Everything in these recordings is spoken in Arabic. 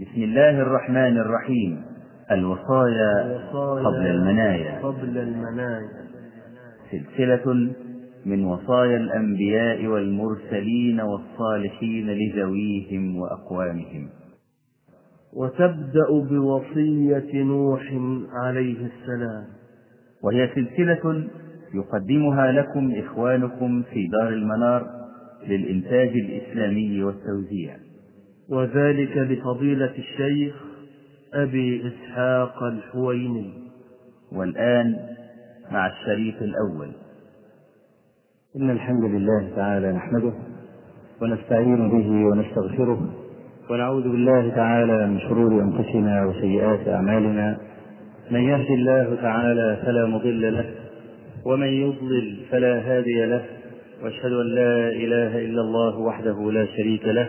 بسم الله الرحمن الرحيم. الوصايا قبل المنايا. قبل المنايا. سلسلة من وصايا الأنبياء والمرسلين والصالحين لذويهم وأقوامهم. وتبدأ بوصية نوح عليه السلام. وهي سلسلة يقدمها لكم إخوانكم في دار المنار للإنتاج الإسلامي والتوزيع. وذلك بفضيلة الشيخ أبي إسحاق الحويني. والآن مع الشريط الأول. إن الحمد لله تعالى نحمده ونستعين به ونستغفره ونعوذ بالله تعالى من شرور أنفسنا وسيئات أعمالنا. من يهد الله تعالى فلا مضل له ومن يضلل فلا هادي له. وأشهد أن لا إله إلا الله وحده لا شريك له.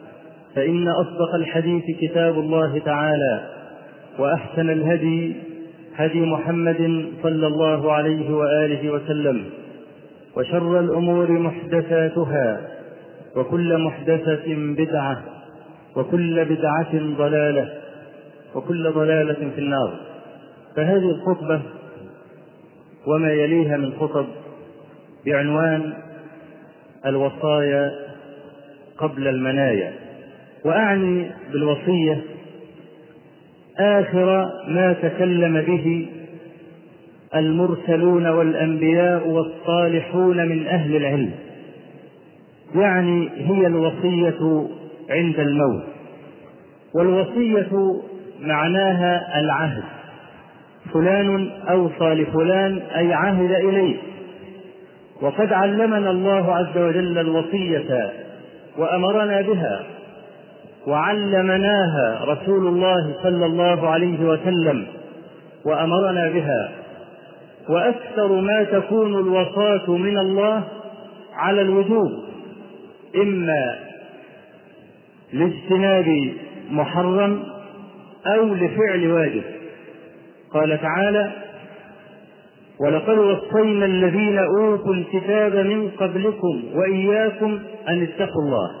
فإن أصدق الحديث كتاب الله تعالى وأحسن الهدي هدي محمد صلى الله عليه وآله وسلم وشر الأمور محدثاتها وكل محدثة بدعة وكل بدعة ضلالة وكل ضلالة في النار. فهذه الخطبة وما يليها من خطب بعنوان الوصايا قبل المنايا. وأعني بالوصية آخر ما تكلم به المرسلون والأنبياء والصالحون من أهل العلم. يعني هي الوصية عند الموت. والوصية معناها العهد. فلان أوصى لفلان أي عهد إليه. وقد علمنا الله عز وجل الوصية وأمرنا بها. وعلمناها رسول الله صلى الله عليه وسلم وأمرنا بها. وأكثر ما تكون الوصاة من الله على الوجوب إما لاجتناب محرم أو لفعل واجب. قال تعالى ولقد وصينا الذين أوتوا الكتاب من قبلكم وإياكم أن اتقوا الله.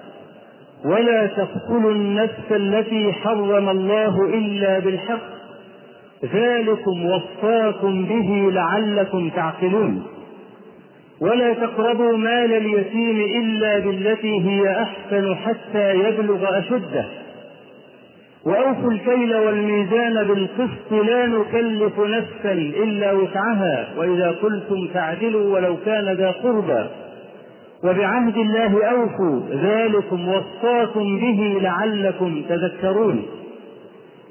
ولا تقتلوا النفس التي حرم الله إلا بالحق. ذلكم وصاكم به لعلكم تعقلون. ولا تقربوا مال اليتيم إلا بالتي هي أحسن حتى يبلغ أشده. وأوفوا الكيل والميزان بالقسط لا نكلف نفسا إلا وسعها. وإذا قلتم فاعدلوا ولو كان ذا قربى. وبعهد الله أوفوا ذلكم وصاكم به لعلكم تذكرون.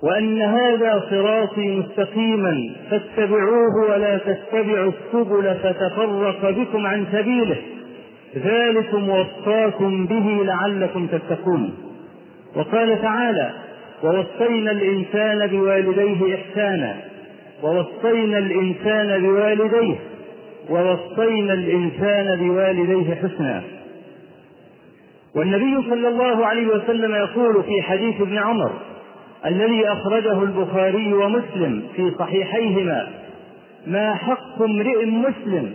وأن هذا صراطي مستقيما فاتبعوه ولا تتبعوا السبل فتفرق بكم عن سبيله. ذلكم وصاكم به لعلكم تتقون. وقال تعالى ووصينا الإنسان بوالديه إحسانا. ووصينا الإنسان بوالديه ووصينا الإنسان بوالديه حسنا. والنبي صلى الله عليه وسلم يقول في حديث ابن عمر الذي أخرجه البخاري ومسلم في صحيحيهما ما حق امرئ مسلم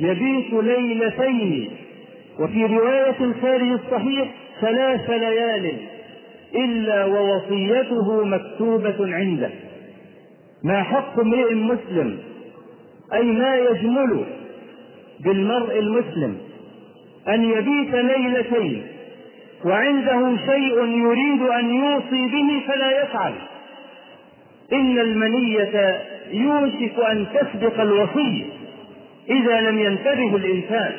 يبيت ليلتين؟ وفي رواية خارج الصحيح ثلاث ليال إلا ووصيته مكتوبة عنده. ما حق امرئ مسلم أي ما يجمل بالمرء المسلم أن يبيت ليلتين وعنده شيء يريد أن يوصي به فلا يفعل. إن المنية يوشك أن تسبق الوصية إذا لم ينتبه الإنسان.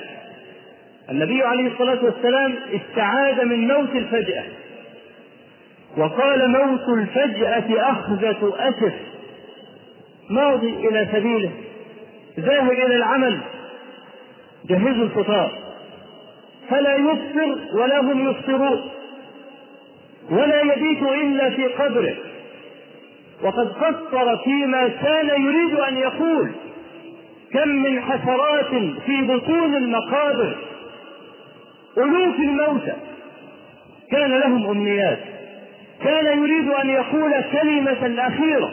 النبي عليه الصلاة والسلام استعاذ من موت الفجأة. وقال موت الفجأة أخذة أسف. ماضي إلى سبيله. ذاهب إلى العمل. جهزوا الفطار. فلا يفطر ولا هم يفطرون. ولا يبيت إلا في قبره. وقد قصر فيما كان يريد أن يقول. كم من حسرات في بطون المقابر. ألوف الموتى. كان لهم أمنيات. كان يريد أن يقول كلمة أخيرة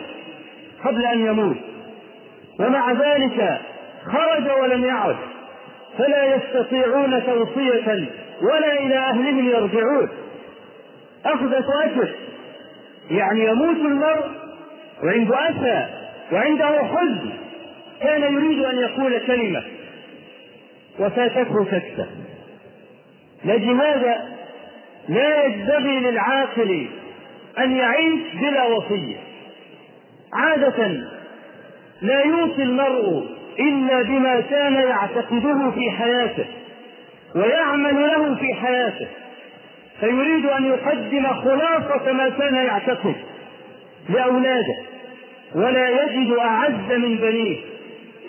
قبل أن يموت. ومع ذلك خرج ولم يعد فلا يستطيعون توصية ولا إلى أهلهم يرجعون. أخذة أجر يعني يموت المرء وعنده أسى وعنده حزن كان يريد أن يقول كلمة وفاتته سكتة لأجل هذا لا ينبغي للعاقل أن يعيش بلا وصية. عادة لا يوصي المرء إلا بما كان يعتقده في حياته ويعمل له في حياته. فيريد أن يقدم خلاصة ما كان يعتقد لأولاده ولا يجد أعز من بنيه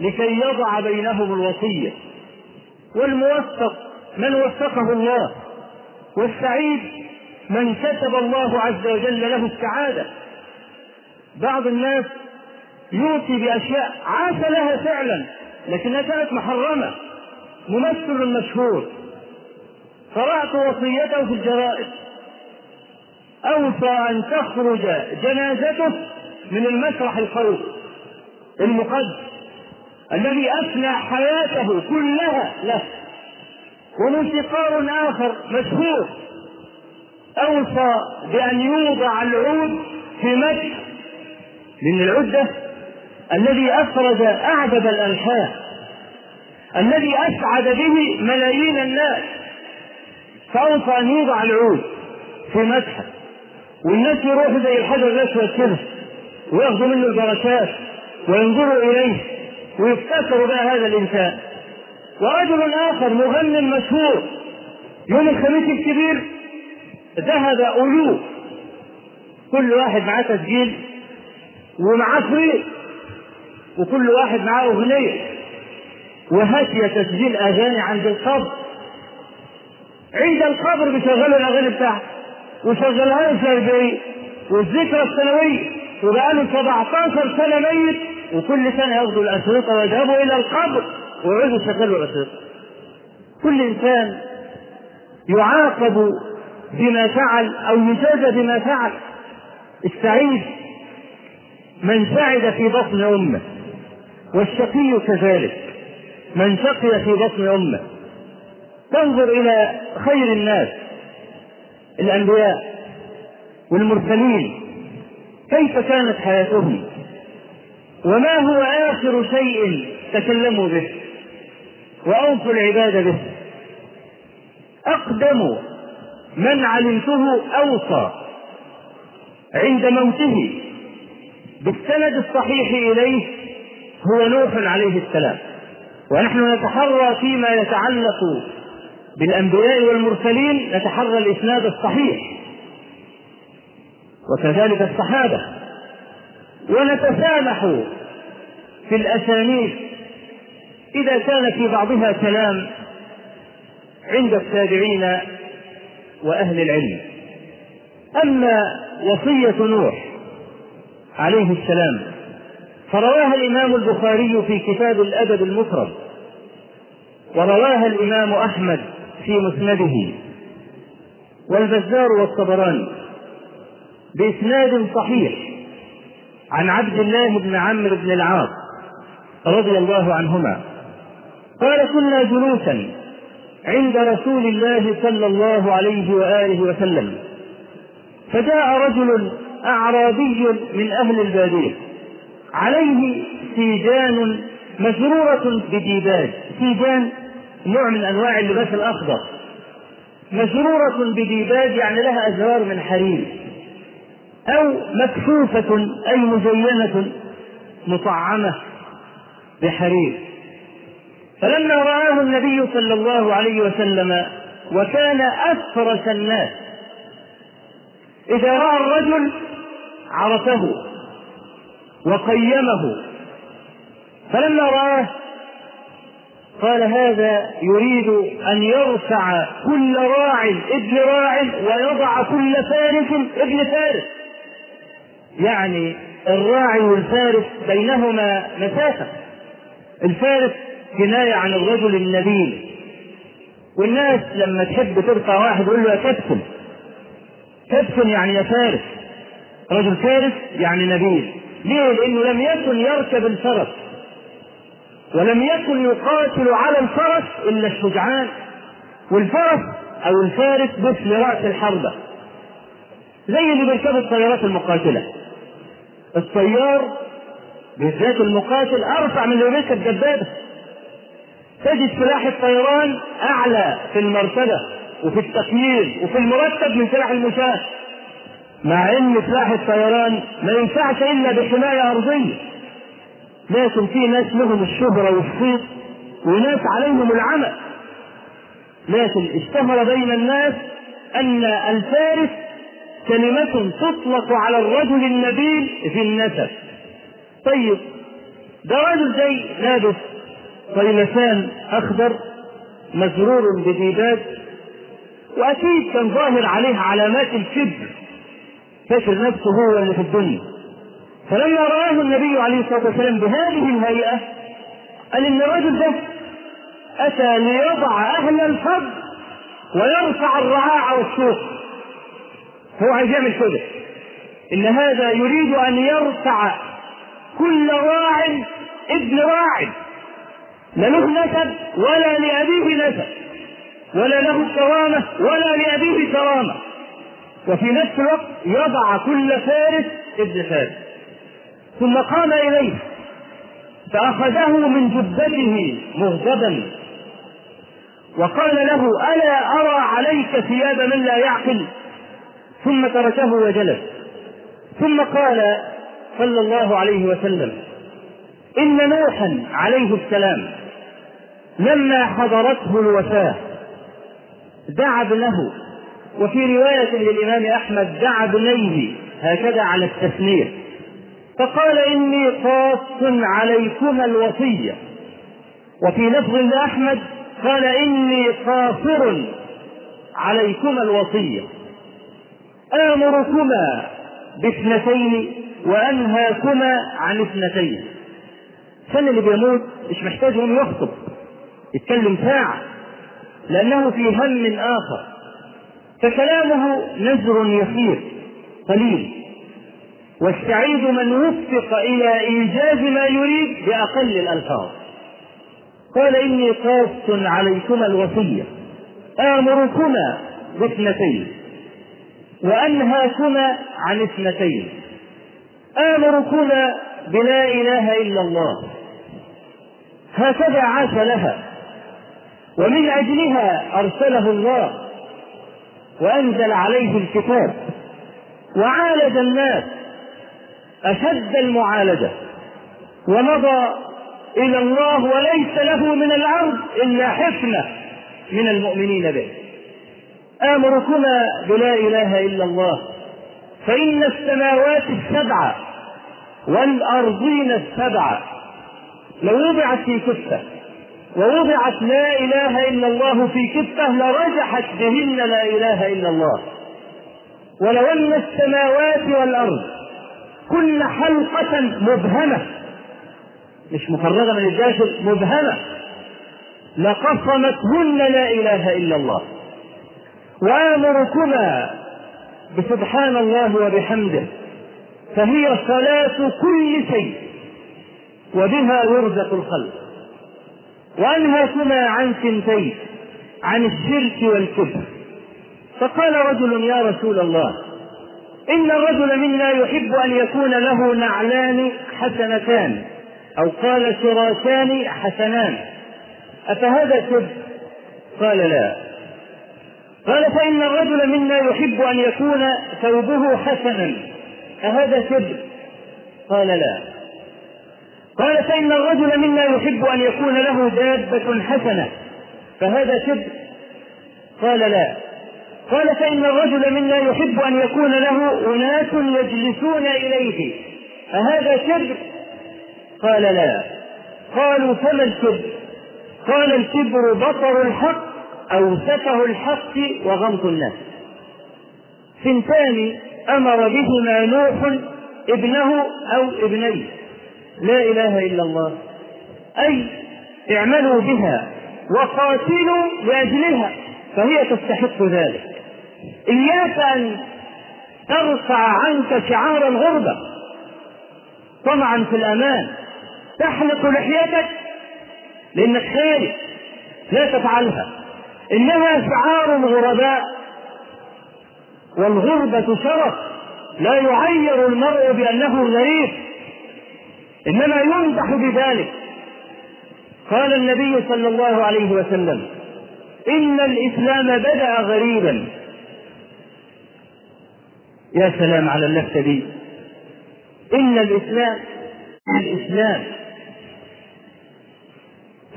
لكي يضع بينهم الوصية. والموفق من وفقه الله والسعيد من كتب الله عز وجل له السعادة. بعض الناس يؤتي بأشياء عاش لها فعلا لكنها كانت محرمة ممثل مشهور. قرأت وصيته في الجرائد. أوصى أن تخرج جنازته من المسرح القومي المقدس الذي أفنى حياته كلها له. وموسيقار آخر مشهور أوصى بأن يوضع العود في مدح. لأن العود ده الذي أفرز أعجب الأنحاء الذي أسعد به ملايين الناس فأوصى أن يوضع العود في مدحه. والناس يروحوا زي الحجر الأسود كده وياخذوا منه البركات وينظروا إليه ويفتكروا بقى هذا الإنسان. ورجل آخر مغني مشهور يوم الخميس الكبير ذهب ألوف كل واحد معاه تسجيل ومعاه فريق. وكل واحد معاه أغنية وهاتي تسجيل أغاني عند القبر. عند القبر بيشغلوا الأغاني بتاعته وشغلها له في 40 والذكرى السنوية. وبقاله 17 سنة ميت. وكل سنة ياخذوا الأشرطة ويذهبوا إلى القبر. ويعودوا يشغلوا الأشرطة كل إنسان يعاقب بما فعل أو يجازى بما فعل. السعيد من سعد في بطن أمه. والشقي كذلك. من شقي في بطن أمه. تنظر إلى خير الناس الأنبياء والمرسلين كيف كانت حياتهم؟ وما هو آخر شيء تكلموا به وأوصوا العباد به؟ أقدم من علمته أوصى عند موته بالسند الصحيح إليه هو نوح عليه السلام. ونحن نتحرى فيما يتعلق بالأنبياء والمرسلين نتحرى الإسناد الصحيح. وكذلك الصحابة. ونتسامح في الأسانيد. إذا كان في بعضها كلام عند التابعين وأهل العلم. أما وصية نوح عليه السلام فرواها الإمام البخاري في كتاب الأدب المفرد ورواها الإمام أحمد في مسنده والبزار والطبراني بإسناد صحيح عن عبد الله بن عمرو بن العاص رضي الله عنهما. قال كنا جلوسا عند رسول الله صلى الله عليه وآله وسلم فجاء رجل أعرابي من أهل البادية عليه سيجان مزروره بديباج. سيجان نوع من أنواع اللباس الأخضر. مزروره بديباج يعني لها أزرار من حرير. أو مكفوفه أي مزينة مطعمة بحرير. فلما رآه النبي صلى الله عليه وسلم وكان أفرس الناس إذا رأى الرجل عرفه. وقيمه. فلما رآه قال هذا يريد أن يرفع كل راع ابن راع ويضع كل فارس ابن فارس. يعني الراعي والفارس بينهما مسافة. الفارس كناية عن الرجل النبيل. والناس لما تحب ترفع واحد يقول له يا كابتن كابتن يعني يا فارس. رجل فارس يعني نبيل. ليه؟ لأنه لم يكن يركب الفرس. ولم يكن يقاتل على الفرس إلا الشجعان. والفرس أو الفارس بس لرأس الحربة. زي اللي بيركبوا الطيارات المقاتلة. الطيار بالذات المقاتل أرفع من اللي بيركب دبابة تجد سلاح الطيران أعلى في المرتبة وفي التقييم وفي المرتب من سلاح المشاة. مع ان سلاح الطيران ما ينفعش الا بحماية ارضية. لكن في ناس لهم الشهرة والصيت وناس عليهم العمى لكن اشتهر بين الناس أن الفارس كلمة تطلق على الرجل النبيل في النسب. طيب ده رجل زي لابس طيلسان أخضر مزرور بديباج وأكيد كان ظاهر عليه علامات الكبر فاكر نفسه هو اللي في الدنيا. فلما رآه النبي عليه الصلاة والسلام بهذه الهيئة قال إن الرجل ده أتى ليضع أهل الفضل ويرفع الرعاع والسوق هو عايز يعمل كده. إن هذا يريد أن يرفع كل راع ابن راع لا له نسب ولا لأبيه نسب ولا له كرامة ولا لأبيه كرامة. وفي نفس الوقت يضع كل فارس ابن فارس ثم قام إليه فأخذه من جبته مغضبا. وقال له ألا أرى عليك ثياب من لا يعقل؟ ثم تركه وجلس. ثم قال صلى الله عليه وسلم إن نوحا عليه السلام لما حضرته الوفاة دعا ابنه وفي رواية للإمام أحمد دعا ابنيه هكذا على التثنية فقال إني قاص عليكما الوصية. وفي لفظ لأحمد قال إني قاصر عليكما الوصية. آمركما باثنتين وأنهاكما عن اثنتين. كان اللي بيموت مش محتاج يخطب يتكلم ساعة لأنه في هم آخر. فكلامه نزر يسير قليل. والسعيد من وفق إلى إيجاز ما يريد بأقل الألفاظ. قال إني قاص عليكما الوصية آمركما باثنتين وأنهاكما عن اثنتين. آمركما بلا إله إلا الله. هكذا عاش لها ومن أجلها أرسله الله. وأنزل عليه الكتاب وعالج الناس أشد المعالجة ومضى إلى الله وليس له من الأرض إلا حفنة من المؤمنين به. آمركما بلا إله إلا الله فإن السماوات السبع والأرضين السبع لو وضعت في كفة ووضعت لا إله إلا الله في كفة لرجحت بهن لا إله إلا الله. ولو أن السماوات والأرض كل حلقة مبهمة. مش مفرغة من الداخل مبهمة. لقصمتهن لا إله إلا الله. وآمركما بسبحان الله وبحمده. فهي صلاة كل شيء وبها يرزق الخلق. وأنهاكما عن سنتين عن الشرك والكفر فقال رجل يا رسول الله إن الرجل منا يحب أن يكون له نعلان حسنتان أو قال شراشان حسنان أفهذا كذب؟ قال لا قال فإن الرجل منا يحب أن يكون ثوبه حسنا أهذا كذب؟ قال لا قال فإن الرجل منا يحب أن يكون له دابة حسنة فهذا كذب؟ قال لا. قال فإن الرجل منا يحب أن يكون له أناس يجلسون إليه أهذا كذب؟ قال لا. قالوا فما الكبر قال الكبر بطر الحق أو سفه الحق وغمط الناس. سنتان أمر بهما نوح ابنه أو ابنيه. لا إله إلا الله. أي اعملوا بها وقاتلوا لأجلها فهي تستحق ذلك. إياك أن ترفع عنك شعار الغربة. طمعا في الأمان. تحلق لحيتك لأنك خايف لا تفعلها. إنها شعار الغرباء. والغربة شرف. لا يعير المرء بأنه غريب إنما يمدح بذلك. قال النبي صلى الله عليه وسلم إن الإسلام بدأ غريبا. يا سلام على اللفتة دي. إن الإسلام الإسلام.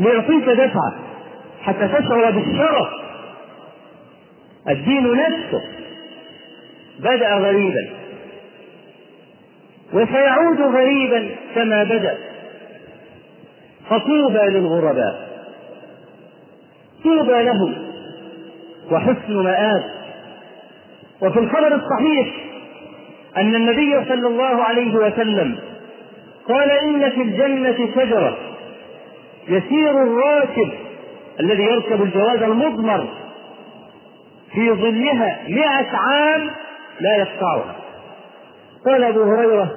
ليعطيك دفعة حتى تشعر بالشرف. الدين نفسه بدأ غريبا. وسيعود غريبا كما بدأ. فطوبى للغرباء. طوبى لهم وحسن مآب. وفي الخبر الصحيح أن النبي صلى الله عليه وسلم قال إن في الجنة شجرة يسير الراكب الذي يركب الجواز المضمر في ظلها مئة عام لا يقطعها. قال أبو هريرة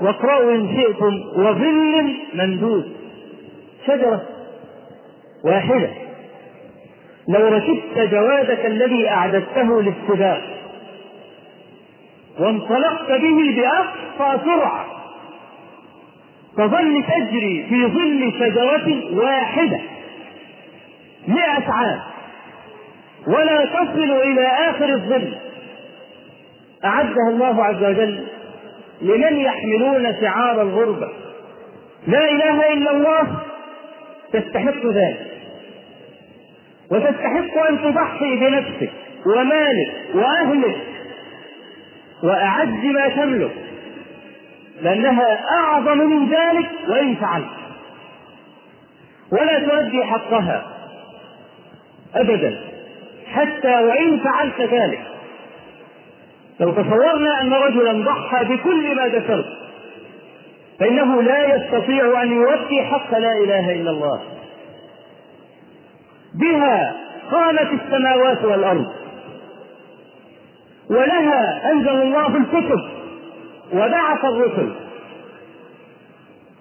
واقرأوا إن شئتم وظل ممدود شجرة واحدة. لو ركبت جوادك الذي أعددته للسباق وانطلقت به بأقصى سرعة تظل تجري في ظل شجرة واحدة مئة عام ولا تصل إلى آخر الظل. أعدها الله عز وجل لمن يحملون شعار الغربة. لا إله إلا الله تستحق ذلك. وتستحق أن تضحي بنفسك ومالك وأهلك وأعز ما تملك لأنها أعظم من ذلك وإن فعلت. ولا تؤدي حقها أبدا حتى وإن فعلت ذلك. لو تصورنا أن رجلا ضحى بكل ما ذكرت فإنه لا يستطيع أن يؤدي حق لا إله إلا الله. بها قامت السماوات والأرض ولها أنزل الله الكتب وبعث الرسل.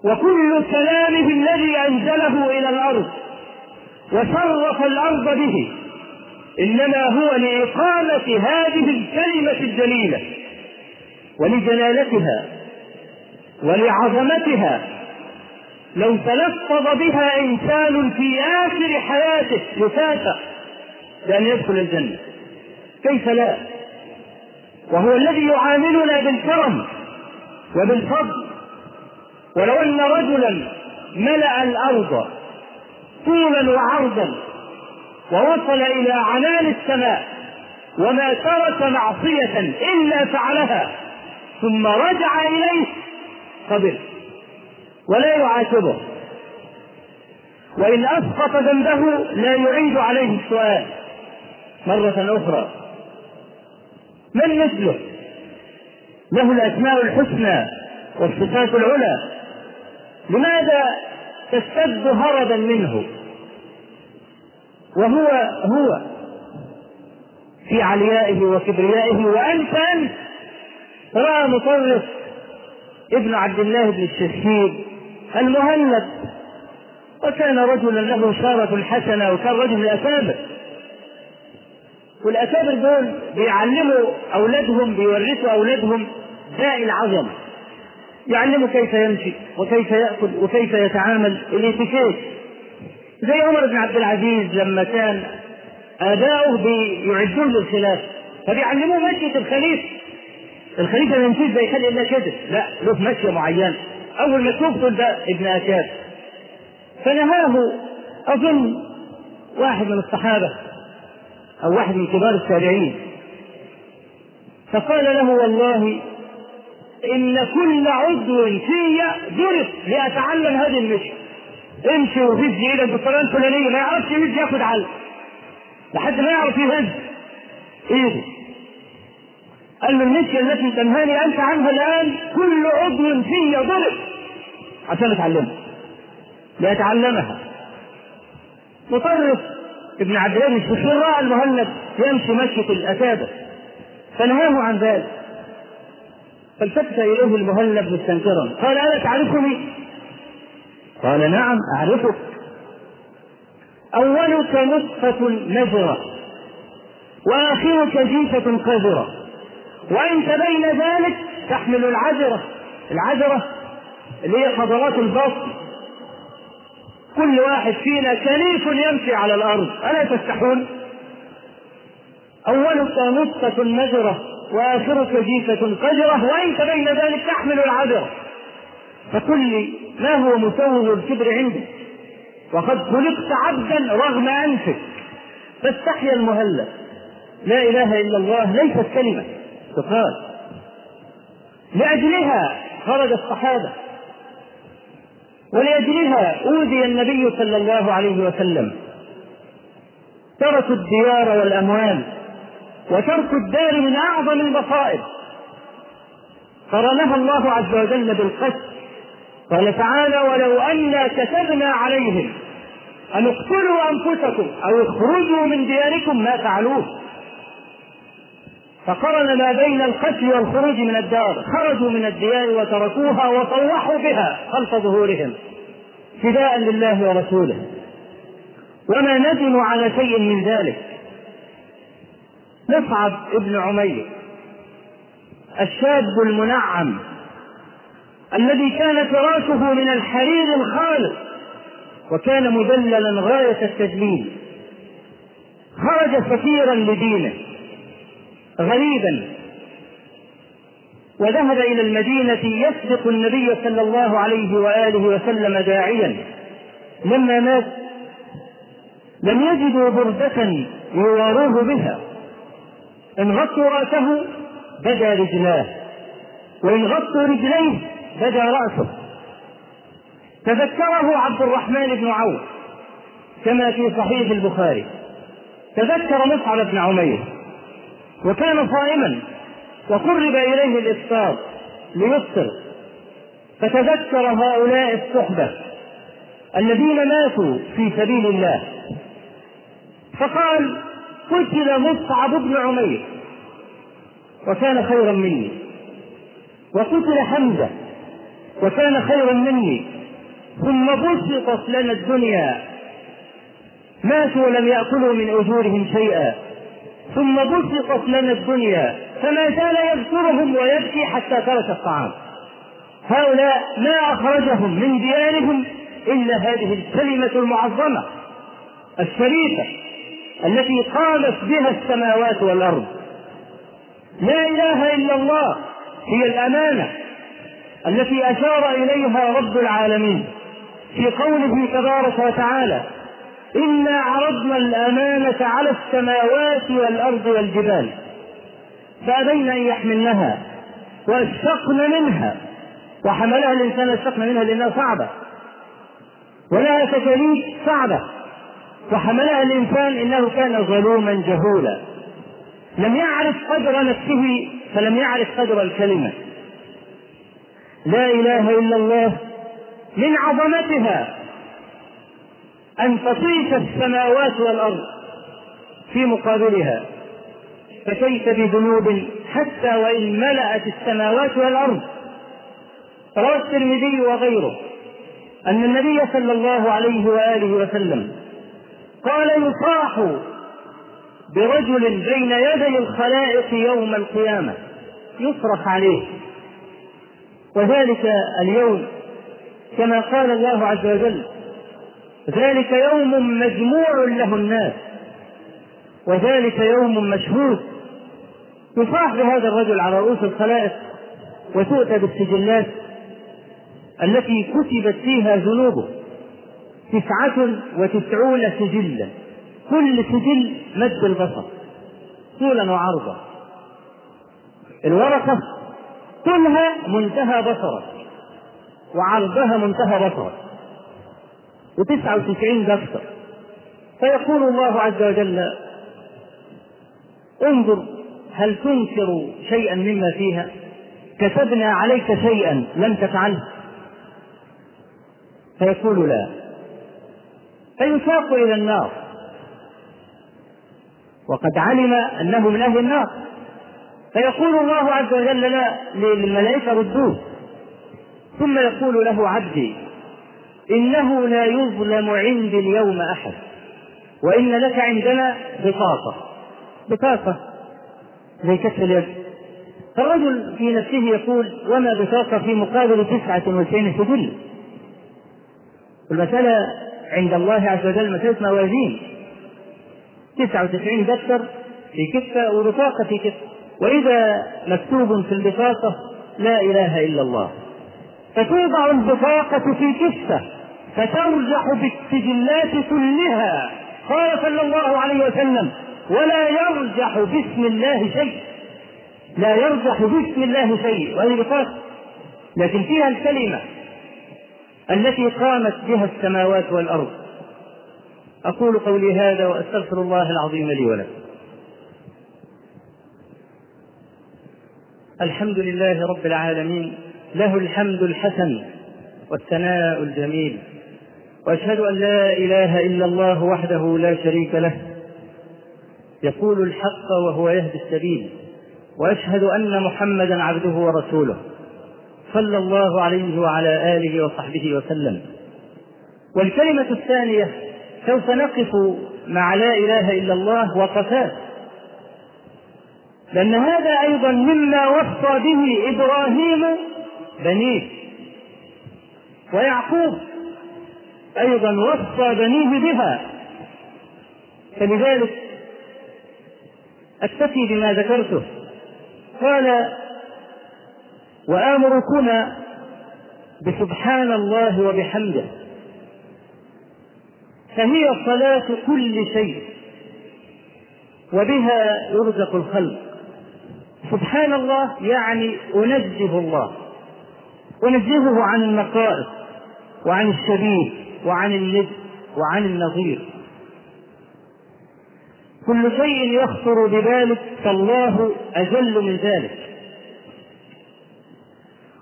وكل كلامه الذي أنزله إلى الأرض وشرف الأرض به. إنما هو لإقامة هذه الكلمة الجليلة ولجلالتها ولعظمتها لو تلفظ بها إنسان في آخر حياته يكافأ بأن يدخل الجنة كيف لا؟ وهو الذي يعاملنا بالكرم وبالفضل ولو أن رجلا ملأ الأرض طولا وعرضا ووصل إلى عنان السماء وما ترك معصية إلا فعلها ثم رجع إليه قبل ولا يعاتبه. وإن أسقط ذنبه لا يعيد عليه السؤال. مرة أخرى من مثله؟ له الأسماء الحسنى والصفات العلى لماذا تشتد هربا منه؟ وهو هو في عليائه وكبريائه. وأنت أنت. رأى مطرف ابن عبد الله بن الشهيد المهند. وكان رجلا له شارة حسنة وكان رجل الأكابر والأكابر دول بيعلموا أولادهم بيورثوا أولادهم داء العظمة يعلموا كيف يمشي وكيف يأكل وكيف يتعامل. الاتيكيت زي عمر بن عبد العزيز لما كان آباؤه بيعدون للخلافة فبيعلموه مشية الخليفة. الخليفة ما يمشيش زي خلق الله كده لا له مشية معينة. أول ما تقول ده ابن أكاب فنهاه أظن واحد من الصحابة أو واحد من كبار التابعين. فقال له والله إن كل عضو في ضرب لأتعلم هذه المشي امشي وهز إيدك بالطريقة الفلانية ما يعرفش يهز ياخد علق لحد ما يعرف يهز. ايده قال له المشية التي تنهاني أنت عنها الآن كل عضو في ضرب. عشان أتعلمها. ليتعلمها مطرف. ابن عبد الله بن راى المهند. يمشي مشية الأكابر فنهاه عن ذلك. فالتفت إليه المهلب مستنكرا. قال ألا تعرفني؟ قال نعم أعرفك. أولك نطفة نجرة وآخرك جيفة قذرة. وأنت بين ذلك تحمل العذرة العذرة اللي هي حضرات البطن كل واحد فينا كنيف يمشي على الأرض. ألا تستحون؟ أولك نطفة نجرة وآخرك جيفة قذرة وأنت بين ذلك تحمل العذرة فقل لي ما هو مسوغ الكبر عندك؟ وقد خلقت عبدا رغم أنفك. فاستحيا المهلة. لا إله إلا الله ليست كلمة. تقال. لأجلها خرج الصحابة. ولأجلها أوذي النبي صلى الله عليه وسلم. تركوا الديار والأموال. وترك الدار من أعظم المصائب قرنها الله عز وجل بالقتل قال تعالى ولو أنا كتبنا عليهم أن اقتلوا أنفسكم أو اخرجوا من دياركم ما فعلوه. فقرن ما بين القتل والخروج من الدار خرجوا من الديار وتركوها وطوحوا بها خلف ظهورهم فداء لله ورسوله. وما ندموا على شيء من ذلك. مصعب ابن عمير الشاب المنعم الذي كان فراشه من الحرير الخالص وكان مدللا غاية التدليل خرج سفيرا لدينه غريبا. وذهب إلى المدينة يسبق النبي صلى الله عليه وآله وسلم داعيا. لما مات لم يجدوا بردة يواروه بها. إن غطوا رأسه بدا رجلاه. وإن غطوا رجليه بدا رأسه. تذكره عبد الرحمن بن عوف كما في صحيح البخاري. تذكر مصعب بن عمير وكان صائما وقرب إليه الإفطار ليفطر. فتذكر هؤلاء الصحبة الذين ماتوا في سبيل الله. فقال قتل مصعب بن عمير وكان خيرا مني. وقتل حمزة وكان خيرا مني. ثم بسطت لنا الدنيا. ماتوا ولم يأكلوا من أجورهم شيئا. ثم بسطت لنا الدنيا. فما زال يذكرهم ويبكي حتى ترك الطعام. هؤلاء ما أخرجهم من ديارهم إلا هذه الكلمة المعظمة الشريفة التي قامت بها السماوات والأرض. لا إله إلا الله هي الأمانة. التي أشار إليها رب العالمين في قوله تبارك وتعالى إنا عرضنا الأمانة على السماوات والأرض والجبال فأبين أن يحملنها وأشفقن منها. وحملها الإنسان أشفقن منها لأنها صعبة ولها تكاليف صعبة وحملها الإنسان إنه كان ظلوما جهولا. لم يعرف قدر نفسه فلم يعرف قدر الكلمة. لا إله إلا الله من عظمتها أن تطيش السماوات والأرض في مقابلها. فكيف بذنوب حتى وإن ملأت السماوات والأرض. روى الترمذي وغيره أن النبي صلى الله عليه وآله وسلم قال يصاح برجل بين يدي الخلائق يوم القيامة. يصرخ عليه. وذلك اليوم كما قال الله عز وجل ذلك يوم مجموع له الناس وذلك يوم مشهود. يصاح بهذا الرجل على رؤوس الخلائق وتؤتى بالسجلات التي كتبت فيها ذنوبه. تسعة وتسعون سجلا كل سجل مد البصر طولا وعرضا. الورقة طولها منتهى بصرك. وعرضها منتهى بصرك. وتسعة وتسعين دفتر. فيقول الله عز وجل انظر هل تنكر شيئا مما فيها؟ كتبنا عليك شيئا لم تفعله. فيقول لا. فيساق إلى النار. وقد علم أنه من أهل النار. فيقول الله عز وجل لا للملائكة ردوه. ثم يقول له عبدي إنه لا يظلم عندي اليوم أحد وإن لك عندنا بطاقة. بطاقة؟ زي كف اليد. فالرجل في نفسه يقول وما بطاقة في مقابل تسعة وتسعين سجل. المساله عند الله عز وجل مساله موازين 99 دفتر في كفة وبطاقة في كفة. وإذا مكتوب في البطاقة لا إله إلا الله. فتوضع البطاقة في كفة فترجح بالسجلات كلها. قال صلى الله عليه وسلم ولا يرجح باسم الله شيء. لا يرجح باسم الله شيء. وهذه بطاقة لكن فيها الكلمة التي قامت بها السماوات والأرض. أقول قولي هذا وأستغفر الله العظيم لي ولكم. الحمد لله رب العالمين له الحمد الحسن والثناء الجميل. وأشهد أن لا إله إلا الله وحده لا شريك له. يقول الحق وهو يهدي السبيل. وأشهد أن محمدا عبده ورسوله. صلى الله عليه وعلى آله وصحبه وسلم. والكلمة الثانية سوف نقف مع لا إله إلا الله وقفات لأن هذا أيضا مما وصى به إبراهيم بنيه. ويعقوب أيضا وصى بنيه بها. فلذلك أكتفي بما ذكرته. قال وآمركما بسبحان الله وبحمده. فهي صلاة كل شيء وبها يرزق الخلق. سبحان الله يعني أنزه الله. أنزهه عن النقائص وعن الشبيه وعن الند وعن النظير. كل شيء يخطر ببالك فالله أجل من ذلك.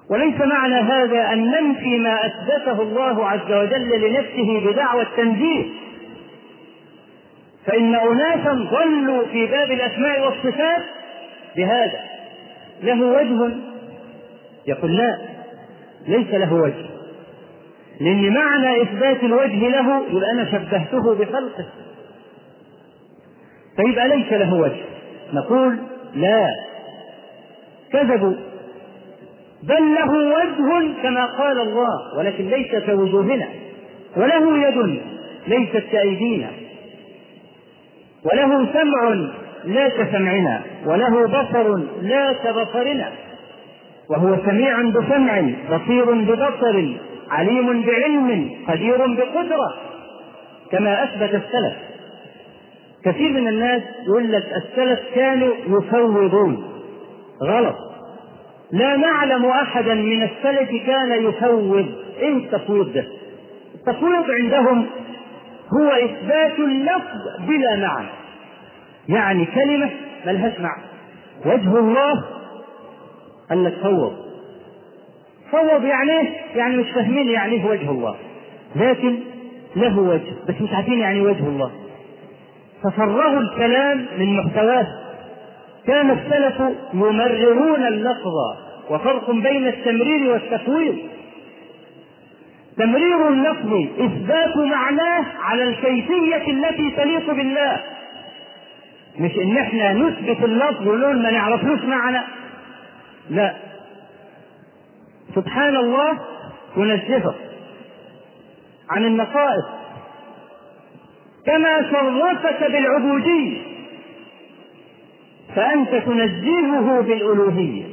وليس معنى هذا أن ننفي ما أثبته الله عز وجل لنفسه بدعوى التنزيه. فإن أناسا ضلوا في باب الأسماء والصفات بهذا. له وجه؟ يقول لا ليس له وجه. لأن معنى إثبات الوجه له يبقى أنا شبهته بخلقه. فيبقى ليس له وجه؟ نقول لا. كذبوا. بل له وجه كما قال الله ولكن ليس كوجوهنا وله يد ليست كأيدينا وله سمع لا كسمعنا وله بصر لا كبصرنا وهو سميع بسمع بصير ببصر عليم بعلم قدير بقدرة كما أثبت السلف. كثير من الناس يقول لك السلف كانوا يفوضون. غلط. لا نعلم أحدا من السلف كان يفوض. إيه التفويض ده؟ التفويض عندهم هو إثبات اللفظ بلا معنى. يعني كلمة ملهاش معنى. وجه الله لك فوض فوض يعني إيه؟ يعني مش فاهمين يعني إيه وجه الله. لكن له وجه بس مش عارفين يعني وجه الله. ففرغوا الكلام من محتواه. كان السلف يمررون اللفظ وفرق بين التمرير والتفويض. تمرير اللفظ إثبات معناه على الكيفية التي تليق بالله. مش إن إحنا نثبت اللفظ ونقول ما نعرفلوش معنى. لا. سبحان الله تنزهه عن النقائص. كما شرفك بالعبودية فأنت تنزهه بالألوهية.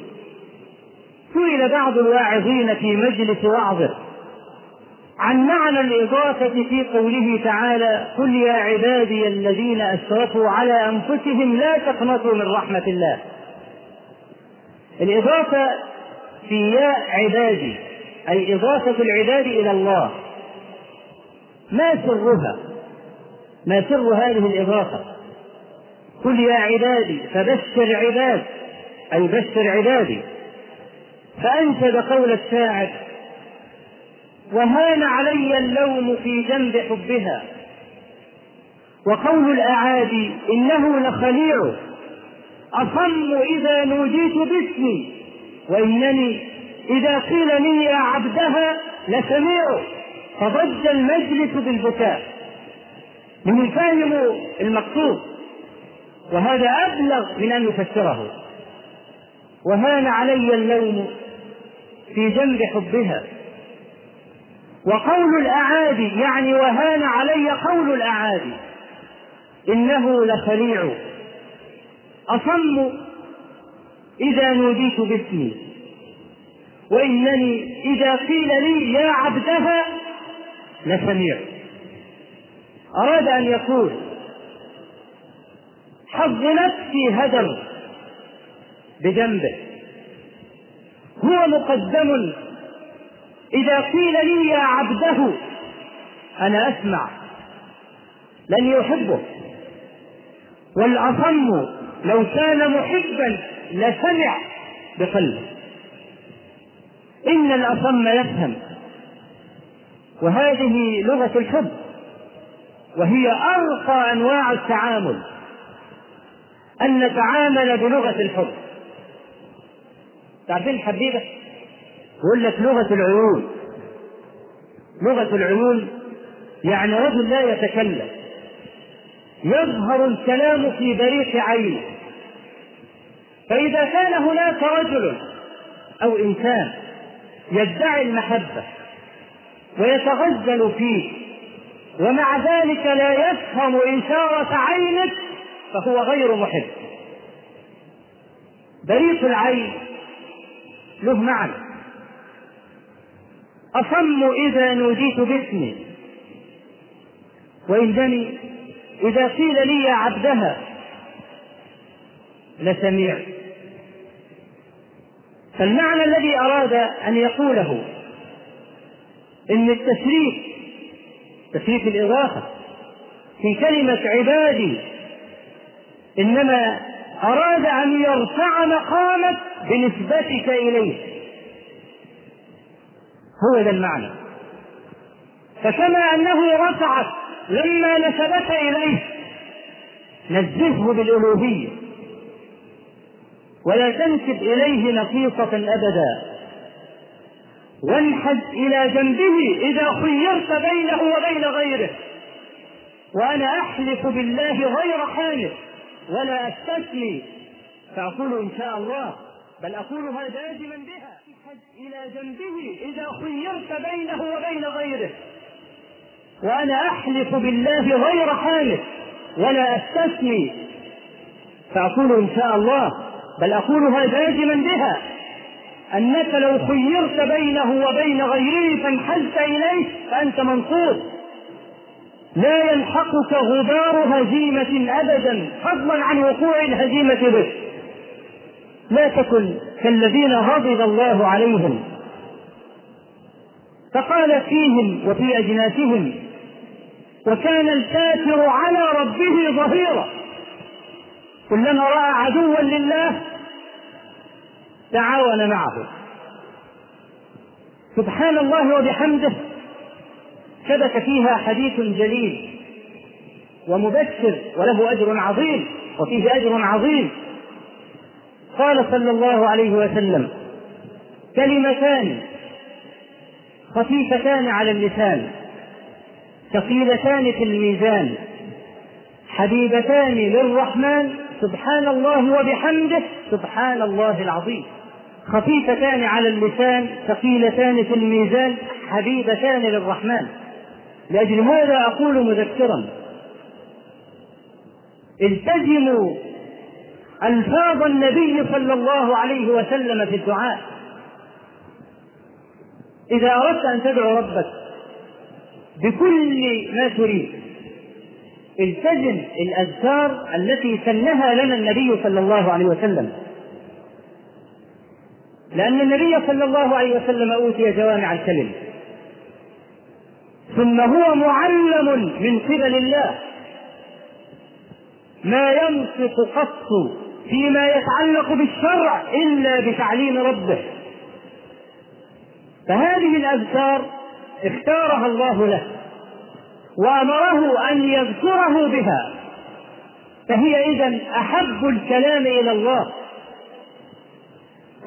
سئل بعض الواعظين في مجلس وعظه عن معنى الإضافة في قوله تعالى قل يا عبادي الذين أشرفوا على أنفسهم لا تقنطوا من رحمة الله. الإضافة في يا عبادي أي إضافة العباد إلى الله. ما سرها؟ ما سر هذه الإضافة؟ قل يا عبادي فبشر عباد أي بشر عبادي. فأنشد قول الشاعر وهان علي اللوم في جنب حبها. وقول الأعادي إنه لخليع أصم إذا نوديت باسمي وإنني إذا قيل لي يا عبدها لسميع فضج المجلس بالبكاء. من الفاهم المقصود وهذا أبلغ من أن يفسره. وهان علي اللوم في جنب حبها. وقول الأعادي يعني وهان علي قول الأعادي. إنه لخليع أصم إذا نوديت باسمي. وإنني إذا قيل لي يا عبدها لسميع. أراد أن يقول حظ نفسي هدر بجنبه. هو مقدم إذا قيل لي يا عبده أنا أسمع. لن يحبه. والأصم لو كان محبا لسمع بقلبه. إن الأصم يفهم. وهذه لغة الحب. وهي أرقى أنواع التعامل. أن نتعامل بلغة الحب. تعرفين حبيبة يقول لك لغة العيون لغة العيون يعني رجل لا يتكلم. يظهر الكلام في بريق عينه. فإذا كان هناك رجل أو إنسان يدعي المحبة ويتغزل فيه ومع ذلك لا يفهم إشارة عينك فهو غير محب. بريق العين له معنى. أصم إذا نوديت باسمي. وإنني إذا قيل لي يا عبدها لسميع فالمعنى الذي أراد أن يقوله إن التشريف تشريف الإضافة في كلمة عبادي إنما أراد أن يرفع مقامك بنسبتك إليه. هو ذا المعنى. فكما أنه رفعك لما نسبك إليه نزهه بالألوهية. ولا تنسب إليه نقيصة أبدا. وانحد إلى جنبه إذا خيرت بينه وبين غيره. وأنا أحلف بالله غير حالف ولا أستثني. فأقول إن شاء الله بل أقولها داجما بها انحد إلى جنبه إذا خيرت بينه وبين غيره. وأنا أحلف بالله غير حالف ولا أستثني. فأقول إن شاء الله بل أقولها جازما بها أنك لو خيرت بينه وبين غيره فانحلت إليه فأنت منصور لا يلحقك غبار هزيمة أبدا فضلا عن وقوع الهزيمة به. لا تكن كالذين غضب الله عليهم. فقال فيهم وفي أجناسهم وكان الكافر على ربه ظهيرا. كلما رأى عدوا لله تعاون معه. سبحان الله وبحمده ثبت فيها حديث جليل ومبشر وله أجر عظيم وفيه أجر عظيم. قال صلى الله عليه وسلم كلمتان خفيفتان على اللسان ثقيلتان في الميزان حبيبتان للرحمن سبحان الله وبحمده سبحان الله العظيم. خفيفتان على اللسان ثقيلتان في الميزان حبيبتان للرحمن. لأجل هذا أقول مذكرا التزموا ألفاظ النبي صلى الله عليه وسلم في الدعاء. إذا أردت أن تدعو ربك بكل ما تريد التزم الأذكار التي سنها لنا النبي صلى الله عليه وسلم. لأن النبي صلى الله عليه وسلم أوتي جوامع الكلم. ثم هو معلم من قبل الله. ما ينطق قط فيما يتعلق بالشرع إلا بتعليم ربه. فهذه الأذكار اختارها الله له وأمره أن يذكره بها. فهي اذا أحب الكلام إلى الله.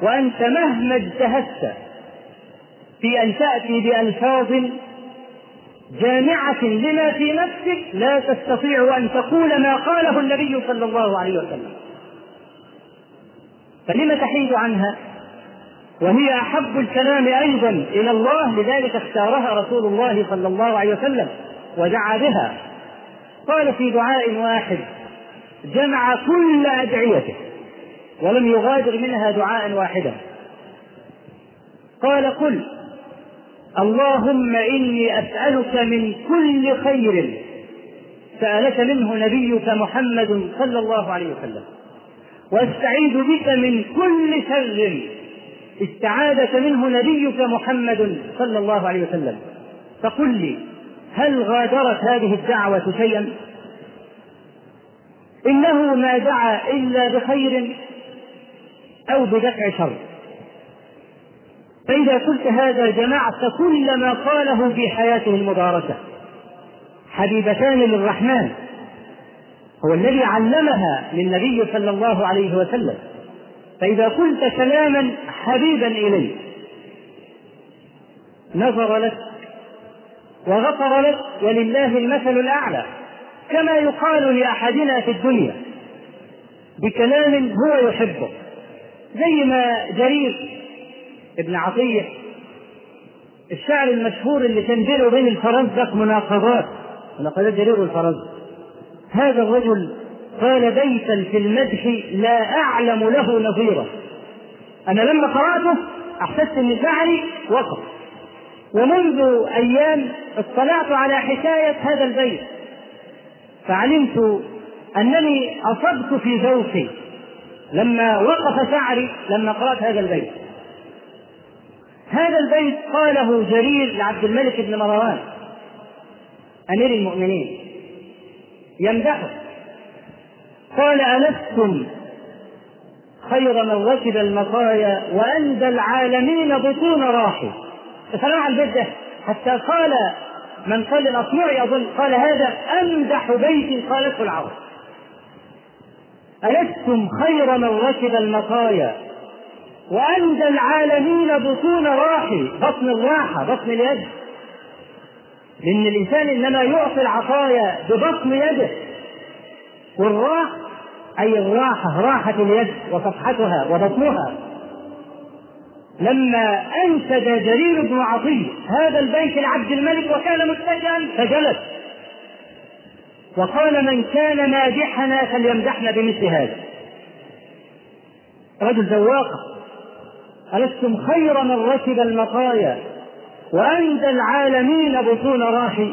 وأنت مهما اجتهدت في أن تأتي بألفاظ جامعة لما في نفسك لا تستطيع أن تقول ما قاله النبي صلى الله عليه وسلم. فلم تحيد عنها؟ وهي أحب الكلام أيضا إلى الله لذلك اختارها رسول الله صلى الله عليه وسلم ودعا بها. قال في دعاء واحد جمع كل أدعيته ولم يغادر منها دعاء واحدا. قال قل اللهم إني أسألك من كل خير. سألك منه نبيك محمد صلى الله عليه وسلم. واستعيذ بك من كل شر. استعاذك منه نبيك محمد صلى الله عليه وسلم. فقل لي هل غادرت هذه الدعوة شيئا؟ إنه ما دعا إلا بخير أو بدفع شر. فإذا قلت هذا جمعت كل ما قاله في حياته المباركة حبيبتان للرحمن هو الذي علمها للنبي صلى الله عليه وسلم. فإذا قلت كلاما حبيبا إليه نظر لك وغفر لك ولله المثل الأعلى كما يقال لأحدنا في الدنيا بكلام هو يحبه زي ما جرير ابن عطية الشعر المشهور اللي بينه وبين الفرزدق مناقضات مناقضات جرير والفرزدق هذا الرجل قال بيتا في المدح لا أعلم له نظيرا أنا لما قرأته أحسست أن شعري وقف. ومنذ أيام اطلعت على حكاية هذا البيت. فعلمت أنني أصبت في ذوقي لما وقف شعري لما قرأت هذا البيت. هذا البيت قاله جرير لعبد الملك بن مروان أمير المؤمنين. يمدحه. قال ألستم خير من ركب المطايا وأندى العالمين بطون راحي. فسمع البيت ده حتى قال من قال الأصمعي أظن قال هذا أمدح بيت قالته العرب. ألستم خير من ركب المطايا وأندى العالمين بطون راحي؟ بطن الراحة بطن اليد. لأن الإنسان إنما يعطي العطايا ببطن يده والراح أي الراحة راحة اليد وصفحتها وبطنها. لما أنشد جرير بن عطية هذا البيت لعبد الملك وكان متجها فجلس وقال من كان مادحنا فليمدحنا بمثل هذا. رجل ذواق ألستم خير من ركب المطايا؟ وأندى العالمين بطون راحي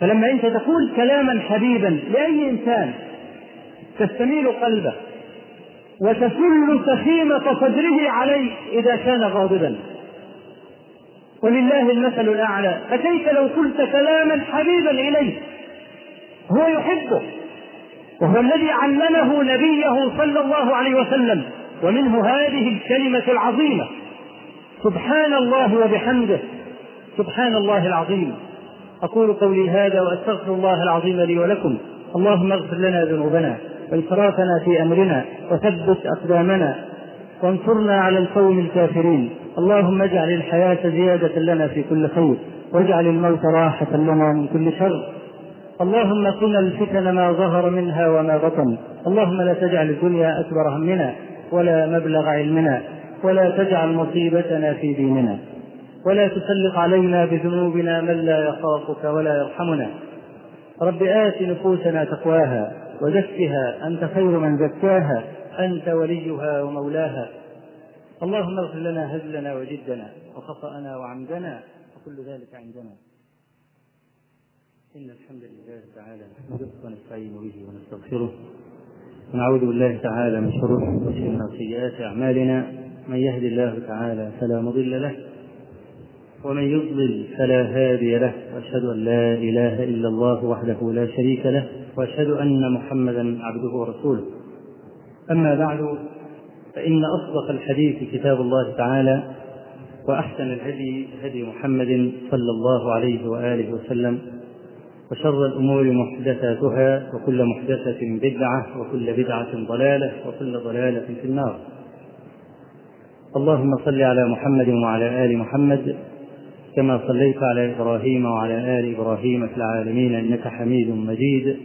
فلما أنت تقول كلاما حبيبا لأي إنسان تستميل قلبه وتسل سخيمة صدره عليه إذا كان غاضبا. ولله المثل الأعلى. فكيف لو قلت كلاما حبيبا إليه هو يحبه. وهو الذي علمه نبيه صلى الله عليه وسلم. ومنه هذه الكلمة العظيمة. سبحان الله وبحمده. سبحان الله العظيم. أقول قولي هذا وأستغفر الله العظيم لي ولكم. اللهم اغفر لنا ذنوبنا وإسرافنا في أمرنا وثبت أقدامنا. وانصرنا على القوم الكافرين. اللهم اجعل الحياة زيادة لنا في كل خير. واجعل الموت راحة لنا من كل شر. اللهم قنا الفتن ما ظهر منها وما بطن. اللهم لا تجعل الدنيا أكبر همنا ولا مبلغ علمنا. ولا تجعل مصيبتنا في ديننا ولا تسلط علينا بذنوبنا من لا يخافك ولا يرحمنا. رب آت نفوسنا تقواها وزكها أنت خير من زكاها أنت وليها ومولاها. اللهم اغفر لنا هزلنا وجدنا وخطأنا وعمدنا وكل ذلك عندنا. إن الحمد لله تعالى نحمده ونستعين به ونستغفره. ونعوذ بالله تعالى من شرور أنفسنا وسيئات أعمالنا. من يهد الله تعالى فلا مضل له ومن يضلل فلا هادي له وأشهد أن لا إله إلا الله وحده لا شريك له وأشهد أن محمدا عبده ورسوله. أما بعد فإن أصدق الحديث كتاب الله تعالى وأحسن الهدي هدي محمد صلى الله عليه وآله وسلم وشر الأمور محدثاتها وكل محدثة بدعة وكل بدعة ضلالة وكل ضلالة في النار. اللهم صل على محمد وعلى آل محمد كما صليت على إبراهيم وعلى آل إبراهيم في العالمين إنك حميد مجيد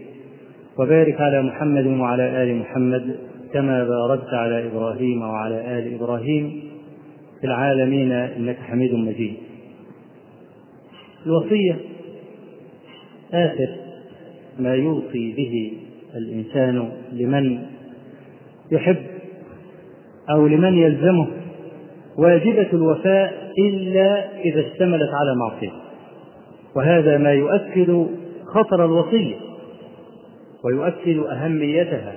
وبارك على محمد وعلى آل محمد كما باركت على إبراهيم وعلى آل إبراهيم في العالمين إنك حميد مجيد. الوصية آخر ما يوصي به الإنسان لمن يحب أو لمن يلزمه واجبة الوفاء إلا إذا اشتملت على معصية. وهذا ما يؤكد خطر الوصية ويؤكد أهميتها.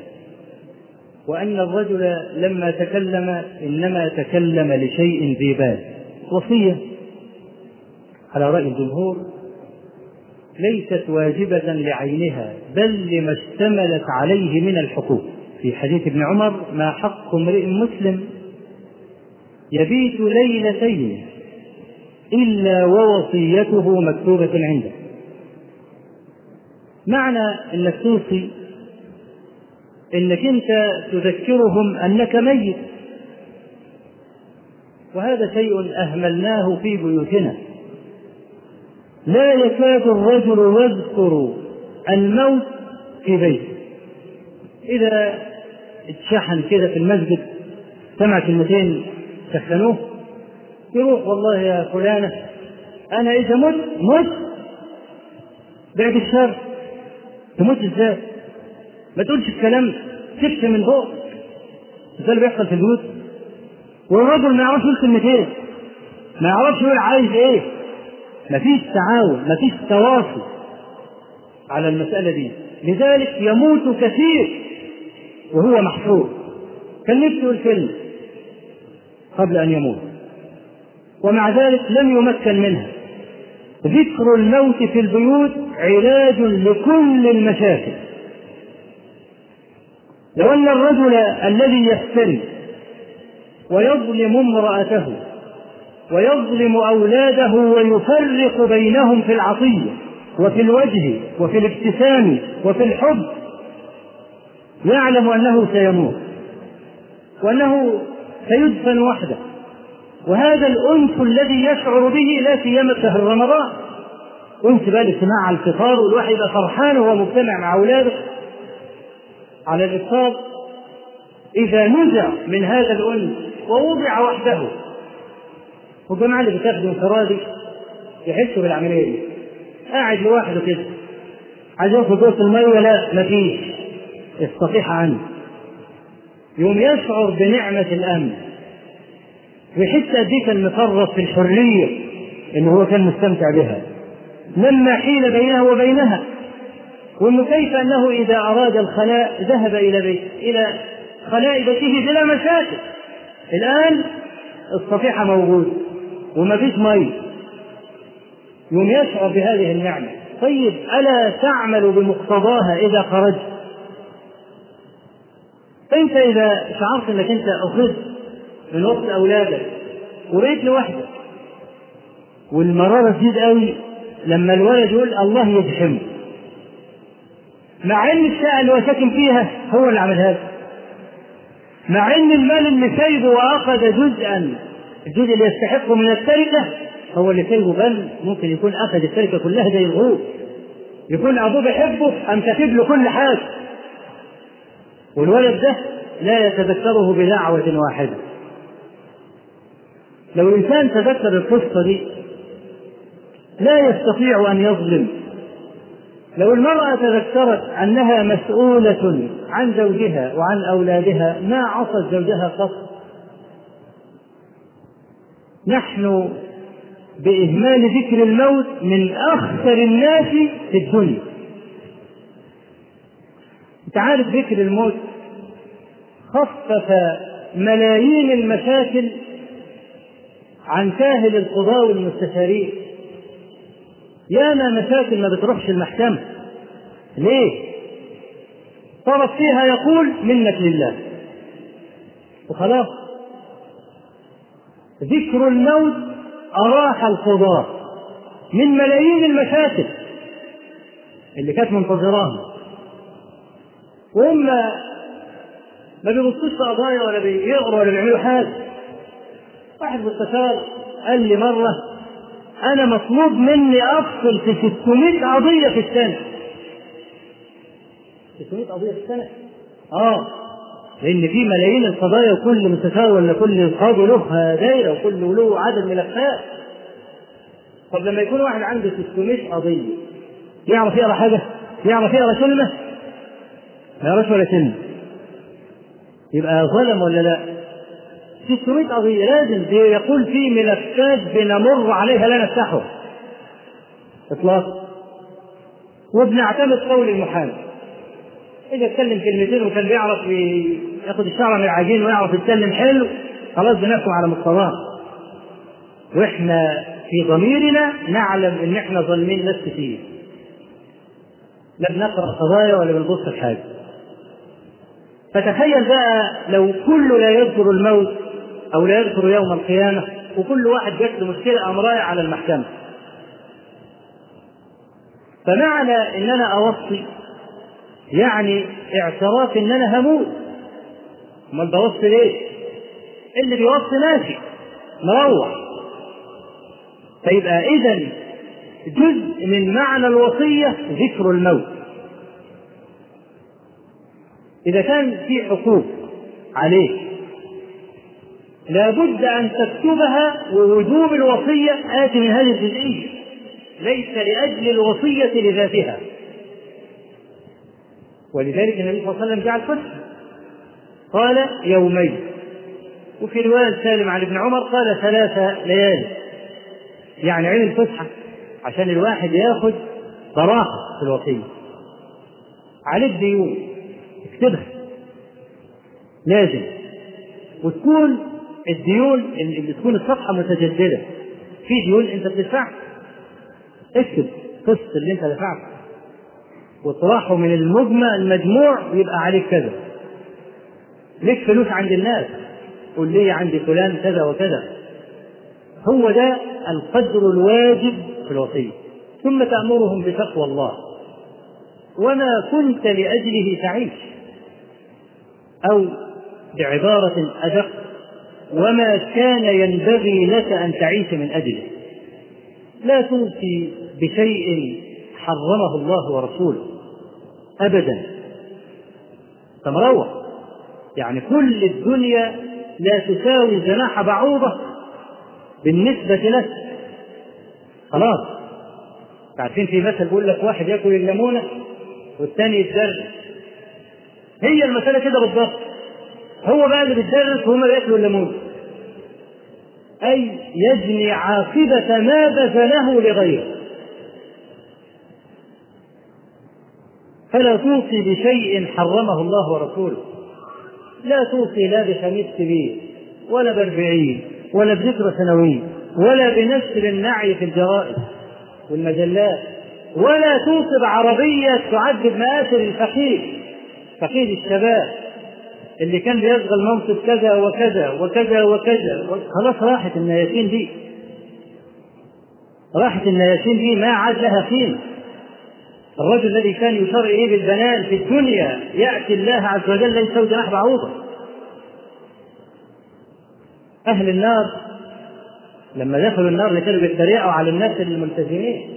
وأن الرجل لما تكلم إنما تكلم لشيء ذي بال. وصية. على رأي الجمهور ليست واجبة لعينها بل لما اشتملت عليه من الحقوق. في حديث ابن عمر ما حق امرئ مسلم يبيت ليلتين إلا ووصيته مكتوبة عنده. معنى انك توصي إنك أنت تذكرهم أنك ميت. وهذا شيء أهملناه في بيوتنا. لا يكاد الرجل يذكر الموت في بيته. إذا اتشحن كده في المسجد سمع كلمتين سخنوه يروح والله يا فلانة أنا إذا مت مت؟ بعد الشر؟ تموت إزاي؟ ما تقولش الكلام سكت من فوق؟ ده اللي بيحصل في البيوت؟ والرجل ما يعرفش يقول كلمتين. ما يعرفش يقول عايز إيه. مفيش تعاون مفيش تواصل على المسألة دي. لذلك يموت كثير وهو محفوظ. كان نفسه يقول كلمة. قبل أن يموت. ومع ذلك لم يمكن منها. ذكر الموت في البيوت علاج لكل المشاكل. لو أن الرجل الذي يفتري ويظلم امرأته ويظلم أولاده ويفرق بينهم في العطية وفي الوجه وفي الابتسام وفي الحب يعلم أنه سيموت. وأنه سيدفن وحده. وهذا الأنس الذي يشعر به لا سيما شهر رمضان. أنس بقى الاجتماع على الفطار والواحد يبقى فرحان وهو مجتمع مع أولاده. على الإفطار إذا نزع من هذا الأنس ووضع وحده. والجماعة اللي بتاخده انفرادي يحسوا بالعملية. دي قاعد لوحده كده. عايز ياخد دوس المية لا مفيش الصفيحة عنه يوم يشعر بنعمة الأمن. ويحس قد إيه كان مفرط في الحرية اللي هو كان مستمتع بها. لما حيل بينه وبينها. وإنه كيف أنه إذا أراد الخلاء ذهب إلى بيت إلى خلاء بيته بلا مشاكل. الآن الصفيحة موجودة وما فيش مي. يوم يشعر بهذه النعمة. طيب ألا تعمل بمقتضاها إذا خرجت؟ فأنت إذا شعرت أنك أنت أخذت من وقت أولادك وبقيت لوحدك والمرارة تزيد قوي لما الولد يقول الله يزحمه مع إن الشقه اللي هو ساكن فيها هو اللي عملها له. مع إن المال اللي سايبه وأخذ جزءا الجزء اللي يستحقه من التركة هو اللي سايبه بل ممكن يكون أخذ التركة كلها زي الغروب. يكون أبوه بيحبه أم كاتب له كل حاجة. والولد ده لا يتذكره بدعوة واحدة. لو الإنسان تذكر القصة دي لا يستطيع أن يظلم. لو المرأة تذكرت أنها مسؤولة عن زوجها وعن أولادها ما عصت زوجها قط. نحن بإهمال ذكر الموت من أخطر الناس في الدنيا. أنت عارف ذكر الموت؟ خفف ملايين المشاكل عن كاهل القضاء والمستشارين. ياما مشاكل ما بتروحش المحكمة. ليه؟ طرف فيها يقول منك لله. وخلاص. ذكر الموت أراح القضاة من ملايين المشاكل اللي كانت منتظراها. وهم ما بيبصوش في قضايا ولا بيقروا ولا بيعملوا حاجة واحد مستشار قال لي مرة أنا مطلوب مني أفصل في 600 قضية في السنة 600 قضية في السنة؟ آه لأن في ملايين القضايا وكل مستشار ولا كل قاضي له دايرة وكل له عدد ملفات طب لما يكون واحد عنده 600 قضية يعرف يقرأ حاجة؟ يعرف يقرأ كلمة؟ ولا كلمة يبقى ظلم ولا لا؟ 600 قضية لازم يقول في ملفات بنمر عليها لا نفتحها إطلاقا وبنعتمد قول المحامي. إذا اتكلم كلمتين وكان بيعرف ياخد الشعر من العجين ويعرف يتكلم حلو خلاص بنحكم على مقتضاه وإحنا في ضميرنا نعلم إن إحنا ظالمين ناس كتير. لا بنقرأ قضايا ولا بنبص في حاجة فتخيل بقى لو كل لا يذكر الموت أو لا يذكر يوم القيامة وكل واحد جات له مشكلة قام على المحكمة. فمعنى إن أنا أوصي يعني اعتراف إن أنا هموت. أمال بوصي ليه؟ اللي بيوصي ماشي مروح. فيبقى اذا جزء من معنى الوصية ذكر الموت. إذا كان في حقوق عليك لابد أن تكتبها ووجوب الوصية آتي من هذه الجزئية ليس لأجل الوصية لذاتها. ولذلك النبي صلى الله عليه وسلم جعل فتح. قال يومين. وفي رواية سالم عن ابن عمر قال ثلاث ليالي. يعني عين الفسحة عشان الواحد ياخد براحة في الوصية. عليك ديون اكتبها لازم. وتكون الديون اللي تكون الصفحة متجددة. في ديون انت بتدفعها. اكتب قسط اللي انت دفعته وطرحه من المجمع المجموع يبقى عليك كذا. ليك فلوس عند الناس. قول لي عندي فلان كذا وكذا. هو ده القدر الواجب في الوصية. ثم تأمرهم بتقوى الله. وما كنت لأجله تعيش أو بعبارة أدق وما كان ينبغي لك أن تعيش من أجله. لا توصي بشيء حرمه الله ورسوله أبدا. فمروح. يعني كل الدنيا لا تساوي جناح بعوضة بالنسبة لك. خلاص. عارفين في مثل بيقول لك واحد ياكل الليمونة والثاني يتدرس هي المسألة كده بالضبط هو بقى اللي بيتدرس وهما بياكلوا الليمونة أي يجني عاقبة ما بذله لغيره. فلا توصي بشيء حرمه الله ورسوله. لا توصي لا بخميس كبير ولا باربعين ولا بذكرى سنوية ولا بنشر النعي في الجرائد والمجلات ولا توصي بعربية تعذب مآثر الفقير. فقير الشباب اللي كان بيشغل منصب كذا وكذا وكذا وكذا خلاص راحت النياشين دي. راحت النياشين دي ما عاد لها قيمة. الرجل الذي كان يشار إليه بالبنان في الدنيا يأتي الله عز وجل له جناح بعوضة. أهل النار لما دخلوا النار اللي كانوا بيتريقوا على الناس الملتزمين.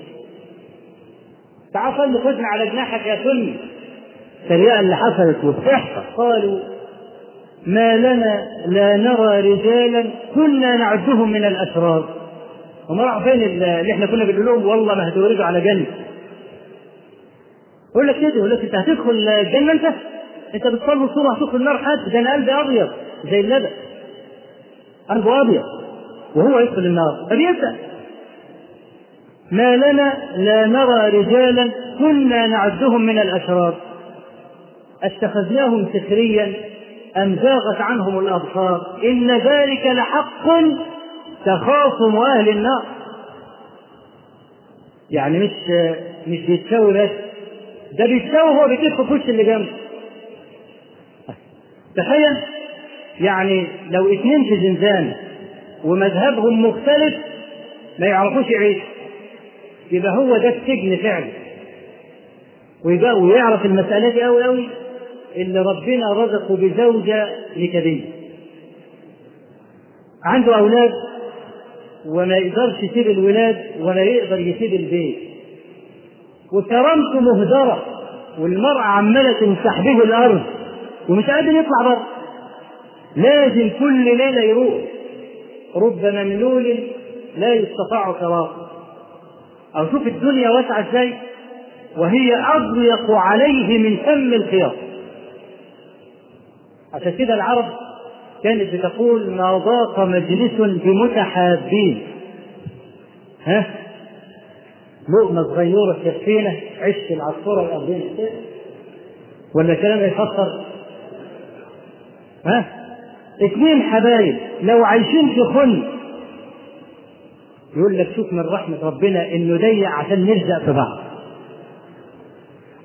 تعال خدنا على جناحك يا سني. التريقة اللي حصلت وبتحصل قالوا ما لنا لا نرى رجالا كنا نعدهم من الأشرار وما راحوا فين اللي إحنا كنا بنقول لهم والله ما هتوردوا على جنة يقول لك كده يقول لك انت هتدخل الجنة انت؟ انت بتصلي الصبح هتدخل النار حد ده أنا قلبي أبيض زي اللبن. قلبه أبيض وهو يدخل النار. فبيسأل ما لنا لا نرى رجالا كنا نعدهم من الأشرار اتخذناهم سخريا أم زاغت عنهم الأبصار؟ إن ذلك لحق تخاصم أهل النار. يعني مش مش بيتساوي بس ده بيتساوي هو بيكف في وش اللي جنبه. تخيل يعني لو اثنين في زنزانة ومذهبهم مختلف ما يعرفوش يعيشوا يبقى هو ده السجن فعلا. ويبقى ويعرف المسألة دي أوي أوي. اللي ربنا رزقه بزوجة نكدية عنده أولاد وما يقدرش يسيب الولاد ولا يقدر يسيب البيت. وكرامته مهدرة والمرأة عمالة تمسح به الأرض ومش قادر يطلع بره. لازم كل ليلة يروح. رب مملول لا يستطاع كرامه أو شوف الدنيا واسعة إزاي؟ وهي أضيق عليه من فم الخياط عشان كده العرب كانت بتقول ما ضاق مجلس بمتحابين. ها؟ لقمة صغيرة تكفينا عش العصفورة الأرضين ولا كلام يفسر؟ ها؟ اثنين حبايب لو عايشين في خن. يقول لك شوف من رحمة ربنا إنه ضيق عشان نلزق في بعض.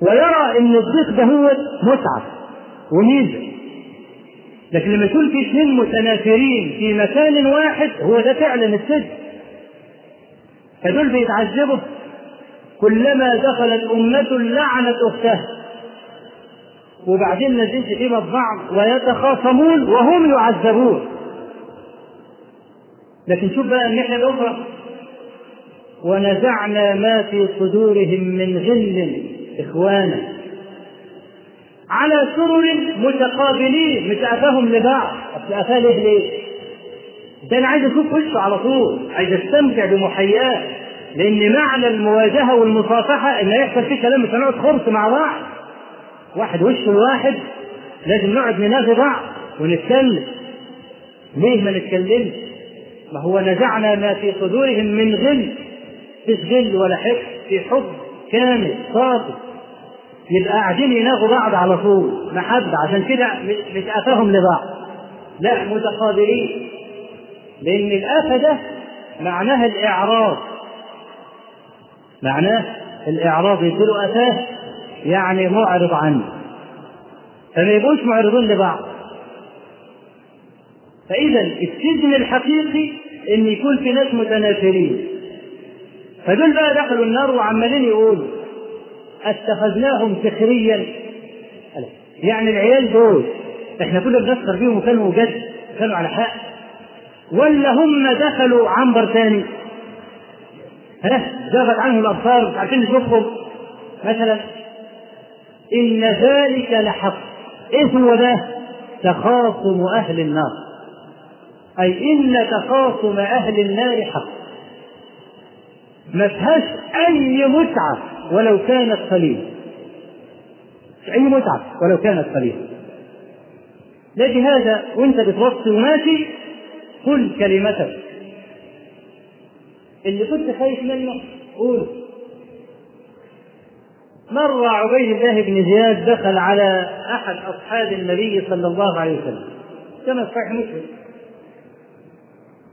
ويرى إن الضيق ده هو متعة وميزة لكن لما يكون في اثنين متنافرين في مكان واحد هو ده فعلا السجن فدول بيتعذبوا كلما دخلت أمة لعنت أختها وبعدين نزلت فيما بعض ويتخاصمون وهم يعذبون. لكن شوف بقى الناحية الأخرى. ونزعنا ما في صدورهم من غل إخوانا. على سرر متقابلين مش قفاهم لبعض. أصل قفاه ليه؟ ليه؟ ده أنا عايز أشوف وشه على طول عايز أستمتع بمحياه. لأن معنى المواجهة والمصافحة إن يحصل فيه كلام مش هنقعد خرص مع بعض. واحد وش الواحد؟ لازم نقعد نناغي بعض ونتكلم. ليه ما نتكلمش؟ ما هو نزعنا ما في صدورهم من غل. مفيش غل ولا حقد في حب كامل صافي يبقى قاعدين يناغوا بعض على طول. محبة. عشان كده مش قفاهم لبعض. لا متقابلين. لأن الآفة ده معناها الإعراض. معناه الإعراض. يديله أفاه يعني معرض عنه. فما يبقوش معرضين لبعض. فإذا السجن الحقيقي إن يكون في ناس متنافرين فدول بقى دخلوا النار وعمالين يقولوا اتخذناهم سخريا. يعني العيال دول إحنا كنا بنسخر بيهم وكانوا جد كانوا على حق. ولا هم دخلوا عنبر ثاني ها؟ زاغت عنهم الأبصار مش عارفين نشوفهم. مثلا إن ذلك لحق. إيه هو ده؟ تخاصم أهل النار. أي إن تخاصم أهل النار حق. ما فيهاش أي متعة. ولو كانت قليله أي متعه ولو كانت قليله لكن هذا وانت بتوصي وماشي قل كلمتك. اللي كنت خايف منه قول. مر عبيد الله بن زياد دخل على أحد أصحاب النبي صلى الله عليه وسلم. كما صحيح مسلم.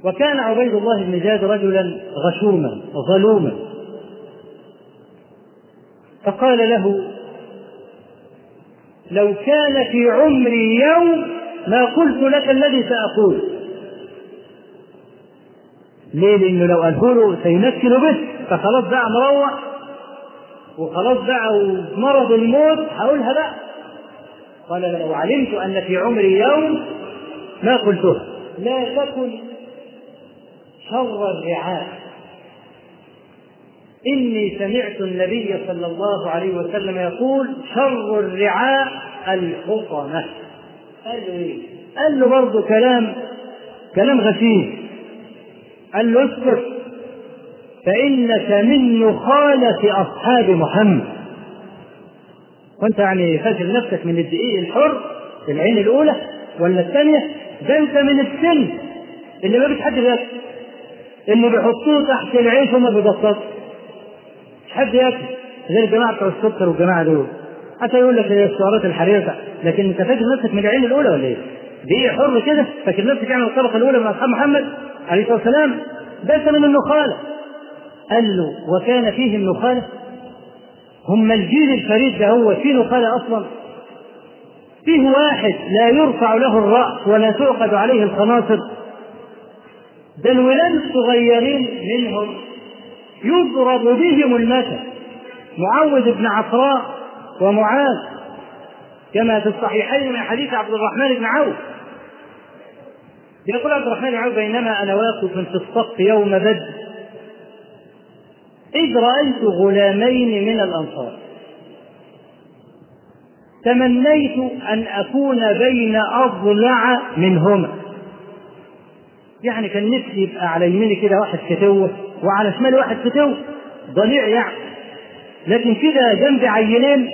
وكان عبيد الله بن زياد رجلا غشوما ظلوما. فقال له لو كان في عمري يوم ما قلت لك الذي سأقول. ليه؟ لأنه لو قاله له سيمثل به. فخلاص بقى مروح. وخلاص بقى ومرض الموت. هقولها بقى. قال لو علمت أن في عمري يوم ما قلتها. لا تكن شر الرعاء. إني سمعت النبي صلى الله عليه وسلم يقول شر الرعاء الحطمة. قال له إيه؟ قال له برضه كلام كلام غشيم. قال له اسكت فإنك من نخالة أصحاب محمد. وأنت يعني فاكر نفسك من الدقيق الحر العين الأولى ولا الثانية؟ ده أنت من السن اللي ما ياكل اللي بيحطوه تحت العيش وما بيبسطش حد ياكل. زي الجماعة بتوع السكر والجماعة دول. حتى يقول لك السعرات الحريرة. لكن انت فاكر نفسك من العين الأولى ولا إيه؟ دقيق حر كده. فاكر نفسك يعني الطبقة الأولى من أصحاب محمد عليه الصلاة والسلام أنت من النخالة. قال له وكان فيهم نخالة هم الجيل الفريد ده هو في نخالة أصلا. فيه واحد لا يرفع له الرأس ولا تؤخذ عليه الخناصر ده الولاد الصغيرين منهم يضرب بهم المثل. معوذ بن عفراء ومعاذ. كما في الصحيحين من حديث عبد الرحمن بن عوف. يقول عبد الرحمن بن عوف بينما أنا واقف في الصف يوم بدر إذ رأيت غلامين من الأنصار. تمنيت أن أكون بين أضلع منهما. يعني كان نفسي يبقى على يميني كده واحد فتوة وعلى شمالي واحد فتوة ضليع يعني لكن كده جنبي عينين.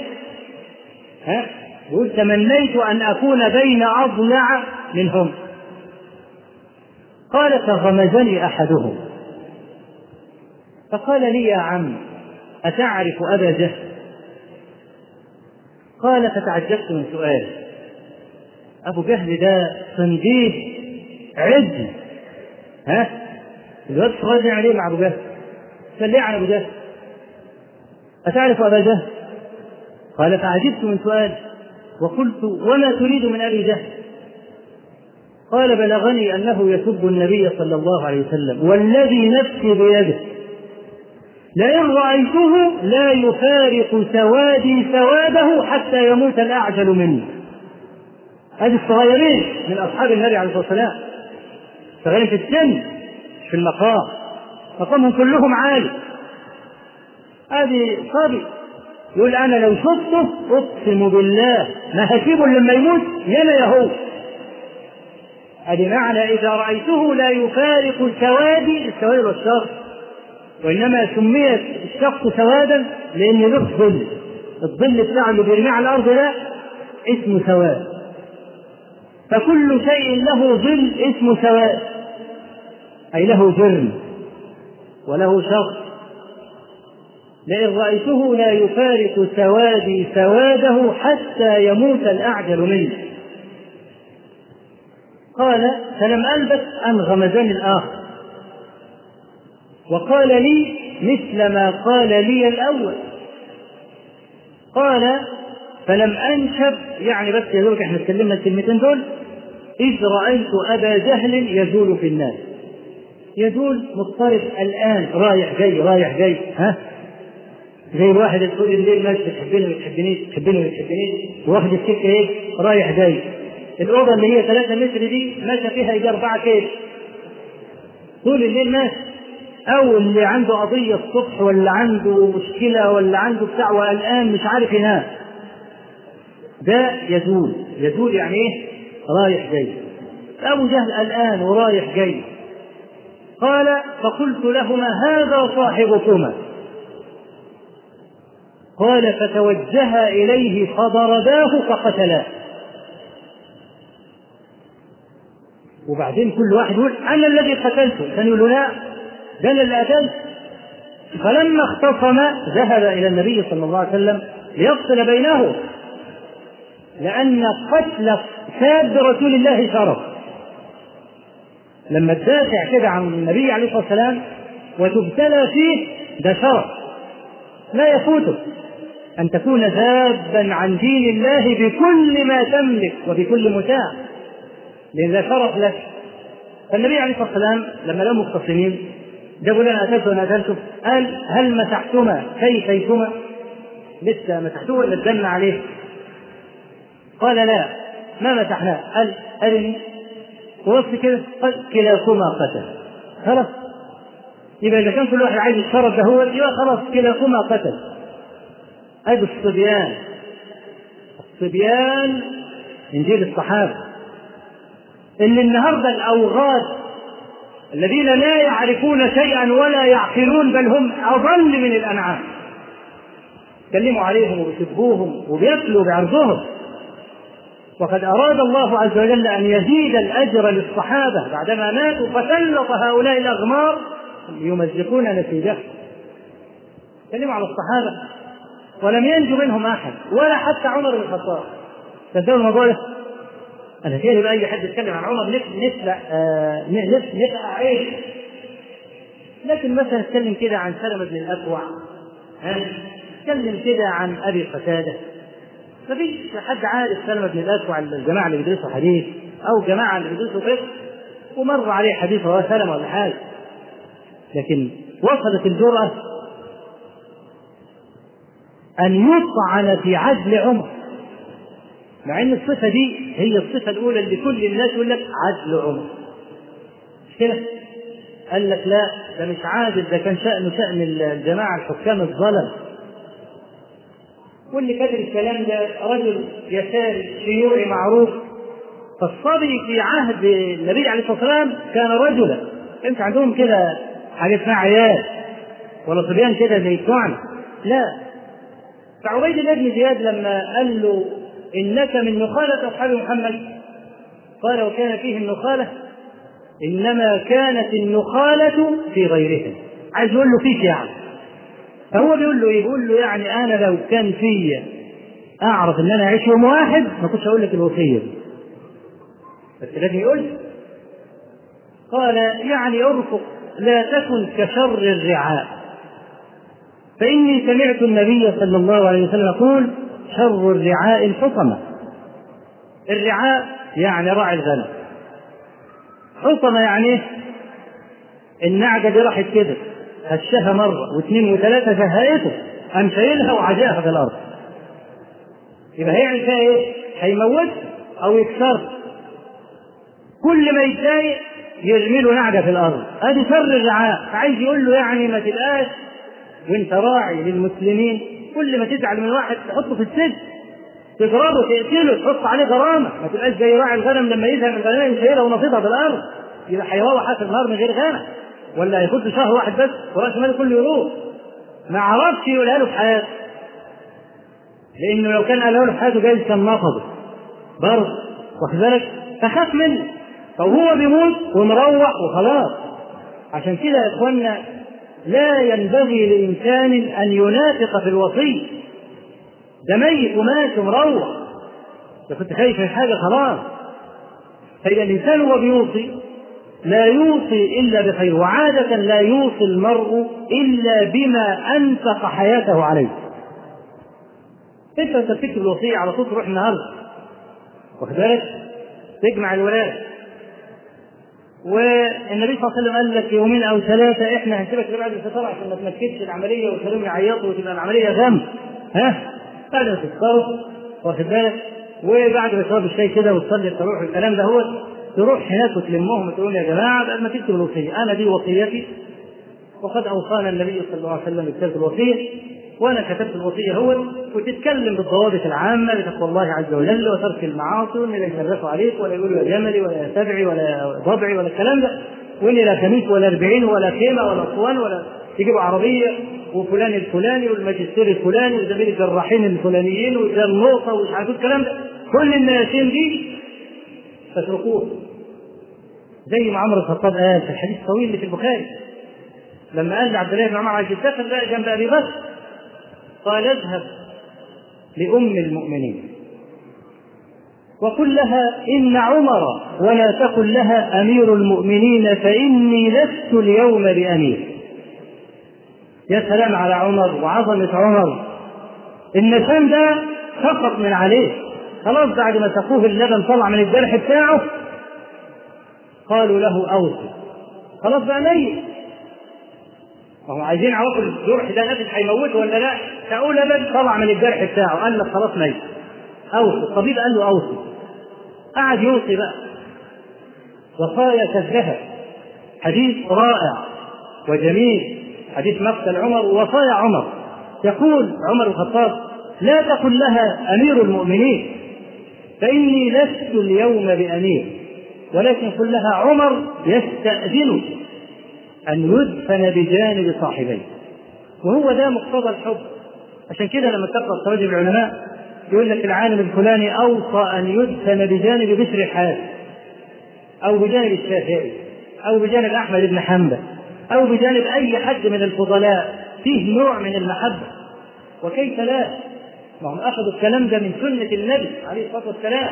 ها؟ يقول تمنيت أن أكون بين أضلع منهم. قال فغمزني أحدهم. فقال لي يا عم أتعرف أبا جهل؟ قال فتعجبت من سؤاله. أبو جهل ده صنديد عز ها؟ الواد يعمل إيه مع أبو جهل؟ قال عن أبو جهل؟ أتعرف أبا جهل؟ قال فعجبت من سؤاله وقلت وما تريد من أبي جهل؟ قال بلغني أنه يسب النبي صلى الله عليه وسلم والذي نفسي بيده لئن رأيته لا يفارق سوادي سواده حتى يموت الأعجل مني هذه الصغيرين من أصحاب النبي عليه الصلاة والسلام صغيرين في السن في المقام. مقامهم كلهم عالي. هذه صبي. يقول أنا لو شفته أقسم بالله. ما هسيبه لما يموت يانا يا هو هذه معنى إذا رأيته لا يفارق سوادي السواد والشر وإنما سميت الشخص سوادا لأن له ظل. الظل بتاعه اللي بيرميه على الأرض ده اسمه سواد. فكل شيء له ظل اسمه سواد. أي له جرم وله شخص. لئن رأيته لا يفارق سوادي سواده حتى يموت الأعجل منه. قال فلم ألبث أن غمزني الآخر. وقال لي مثل ما قال لي الأول. قال فلم أنشب يعني بس يا إحنا اتكلمنا الكلمتين دول إذ رأيت أبا جهل يجول في الناس يجول مضطرب الآن رايح جاي رايح جاي ها؟ زي الواحد طول الليل ماشي بتحبني ما بتحبنيش بتحبني ما بتحبنيش واخد السكه إيه رايح جاي. الأوضة اللي هي 3 متر دي ماشى فيها يجي 4 كيلو طول الليل ماشي. أو اللي عنده قضية الصبح ولا عنده مشكلة ولا عنده بتاع وقلقان مش عارف ينام. ده يزول. يزول يعني إيه؟ رايح جاي. أبو جهل قلقان ورايح جاي. قال فقلت لهما هذا صاحبكما. قال فتوجها إليه فضرباه فقتلاه وبعدين كل واحد يقول أنا الذي قتلته كان يقول لا ده أنا اللي قتلت فلما اختصم ذهب إلى النبي صلى الله عليه وسلم ليفصل بينه لأن قتل ساب رسول الله شرف. لما تدافع كده عن النبي عليه الصلاة والسلام وتبتلى فيه ده شرف. لا يفوتك أن تكون ذابا عن دين الله بكل ما تملك وبكل متاع. لأن ذا شرف لك. فالنبي عليه الصلاة والسلام لما لهم مختصمين جابوا لنا وأنا أتيت قال هل مسحتما؟ كيفيكما؟ لسه مسحتوه ولا عليه؟ قال لا. ما مسحناه. قال أرني. ووصف كده قال كلاكما قتل. خلاص. يبقى إذا كان كل واحد عايز ده هو يبقى خلاص كلاكما قتل. ادي الصبيان الصبيان من جيل الصحابة. اللي النهارده الأوغاد الذين لا يعرفون شيئا ولا يعقلون بل هم أضل من الأنعام. يتكلموا عليهم وبيسبوهم وبياكلوا بعرضهم. وقد أراد الله عز وجل أن يزيد الأجر للصحابة بعدما ماتوا فسلط هؤلاء الأغمار يمزقون نسيجهم تكلموا على الصحابة. ولم ينجو منهم أحد ولا حتى عمر بن الخطاب. تصدقوا الموضوع ده؟ أنا بقى أي حد يتكلم عن عمر نسلع آه نسلع عيش. لكن مثلا نتكلم كده عن سلمة بن الأكوع ها؟ نتكلم كده عن أبي قتادة. مفيش حد عارف سلمة بن الأكوع الجماعة اللي بيدرسوا حديث أو جماعة اللي بيدرسوا فقه ومر عليه حديث هو سلمة ولا حاجة لكن وصلت الجرأة أن يطعن في عدل عمر. مع أن الصفة دي هي الصفة الأولى اللي كل الناس يقول لك عدل عمر. مش كده؟ قال لك لا ده مش عادل ده كان شأنه شأن الجماعة الحكام الظلم. واللي كتب الكلام ده رجل يساري شيوعي معروف. فالصبي في عهد النبي عليه الصلاة والسلام كان رجلا. كانش عندهم كده حاجة اسمها عيال ولا صبيان كده زي بتوعنا؟ لا. فعبيد الله بن زياد لما قال له إنك من نخالة أصحاب محمد قال وكان فيهم نخاله إنما كانت النخالة في غيرهم. عايز يقول له فيك يعني. فهو بيقول له إيه؟ بيقول له يعني أنا لو كان فيا أعرف إن أنا أعيش يوم واحد ما كنتش أقول لك الوصيه دي. بس لازم يقول قال يعني أرفق لا تكن كشر الرعاء فإني سمعت النبي صلى الله عليه وسلم يقول شر الرعاء الحطمة الرعاء يعني راعي الغنم حطمة يعني؟ النعجه دي راحت كده هشها مرة واثنين وثلاثة زهقته قام شايلها وعجاها في الأرض. يبقى هيعمل فيها إيه؟ هيموت أو يكسر. كل ما يتضايق يرمي له نعجة في الأرض. أدي شر الرعاء، عايز يقول له يعني ما تبقاش وأنت راعي للمسلمين كل ما تزعل من واحد تحطه في السجن. تضربه تقتله تحط عليه غرامة، ما تبقاش زي راعي الغنم لما يزهق الغنم يشيلها ونصيبها في الأرض. يبقى هيروح آخر النهار من غير غنم. ولا له شهر واحد بس وراس ماله كله يروح. ما عرفش يقولها له في حياته. لأنه لو كان قالها له في حياته جايز كان نفضه برضه واخد بالك؟ فخاف منه. فهو بيموت ومروح وخلاص. عشان كده يا اخوانا لا ينبغي لانسان أن ينافق في الوصي ده ميت ومات ومروح. ده كنت خايف من حاجة خلاص. فإذا الإنسان هو بيوصي لا يوصي إلا بخير. وعادة لا يوصي المرء إلا بما أنفق حياته عليه. إنت انت بتكتب الوصية على طول تروح النهارده. واخد بالك؟ تجمع الولايه والنبي صلى الله عليه وسلم قال لك يومين أو ثلاثة إحنا هنسيبك بعد الفطار عشان ما تنكدش العملية وتخليهم يعيطوا وتبقى العملية غم. ها؟ بعد ما تفطروا واخد بالك؟ وبعد ما تشرب الشاي كده وتصلي التراويح والكلام ده هو. تروح هناك وتلمهم وتقول يا جماعة بعد ما تكتب الوصية. أنا دي وصيتي. وقد أوصانا النبي صلى الله عليه وسلم بكتابه الوصية وأنا كتبت الوصية هو وتتكلم بالضوابط العامة بتقوى الله عز وجل وترك المعاصي وان لا يشرفوا عليك ولا يقولوا يا جملي ولا يا سبعي ولا ضبعي ولا الكلام ده. وان لا خميس ولا أربعين ولا خيمة ولا أسوان ولا يجيبوا عربية وفلان الفلاني والماجستير الفلاني وزميل الجراحين الفلانيين وده النقطه ومش عارف الكلام ده. كل النياشين دي تتركوه زي ما عمر الخطاب قال في الحديث الطويل اللي في البخاري. لما قال لعبد الله بن عمر عايز يسافر بقى جنب أبي بكر. قال اذهب لأم المؤمنين. وقل لها إن عمر ولا تقل لها أمير المؤمنين فإني لست اليوم بأمير. يا سلام على عمر وعظمة عمر. النسان ده سقط من عليه. خلاص بعد ما سقوه اللبن طلع من الجرح بتاعه قالوا له أوصي خلاص بقى ميت. وهم عايزين يعرفوا الجرح ده نفس هيموته ولا لا؟ سأقول لبن طلع من الجرح بتاعه قال لك خلاص ميت. أوصي الطبيب قال له أوصي قعد يوصي بقى. وصايا كالذهب حديث رائع وجميل. حديث مقتل عمر ووصايا عمر. يقول عمر الخطاب لا تقل لها أمير المؤمنين فإني لست اليوم بأمير. ولكن قل لها عمر يستأذن أن يدفن بجانب صاحبيه. وهو ده مقتضى الحب. عشان كده لما تقرأ تراجم العلماء يقول لك العالم الفلاني أوصى أن يدفن بجانب بشر حاتم أو بجانب الشافعي أو بجانب أحمد بن حنبل أو بجانب أي حد من الفضلاء. فيه نوع من المحبة. وكيف لا؟ ما هم أخذوا الكلام ده من سنة النبي عليه الصلاة والسلام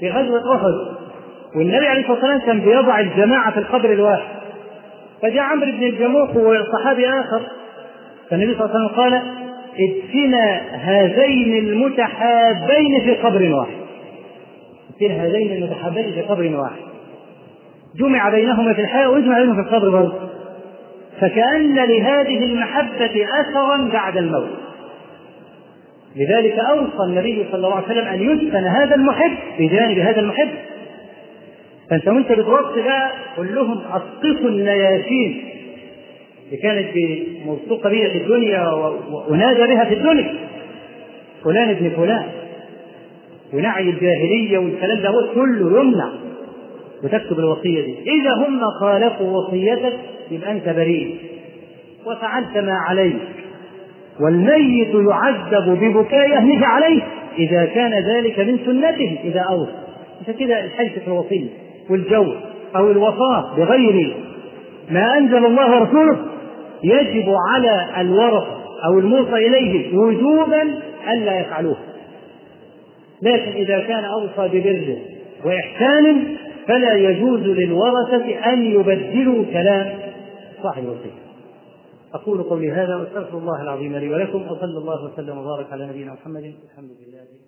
في غزوة أحد. والنبي عليه الصلاة والسلام كان بيضع الجماعة في القبر الواحد. فجاء عمرو بن الجموح وصحابي آخر. فالنبي صلى الله عليه وسلم قال ادفنا هذين المتحابين في قبر واحد. ادفنا هذين المتحابين في قبر واحد. جمع بينهما في الحياة ويجمع بينهما في القبر برضه. فكأن لهذه المحبة أثرا بعد الموت. لذلك أوصى النبي صلى الله عليه وسلم أن يدفن هذا المحب بجانب هذا المحب. فأنت وأنت بتوصي بقى قل لهم أسقطوا النياشين اللي كانت موثوقة بها في الدنيا ونادى بها في الدنيا. فلان ابن فلان. ونعي الجاهلية والكلام ده كله يمنع وتكتب الوصية دي. إذا هم خالفوا وصيتك يبقى أنت بريء. وفعلت ما عليك. والميت يعذب ببكاء أهله عليه إذا كان ذلك من سنته إذا أوصى. عشان كده الحلف في الوصية. والجو أو الوفاة بغير ما أنزل الله ورسوله يجب على الورثة أو الموصى إليه وجوبا ألا يفعلوه. لكن إذا كان أوصى ببر وإحسان فلا يجوز للورثة أن يبدلوا كلام صاحب الوصية. أقول قولي هذا وأستغفر الله العظيم لي ولكم وصلى الله وسلم وبارك على نبينا محمد. الحمد لله.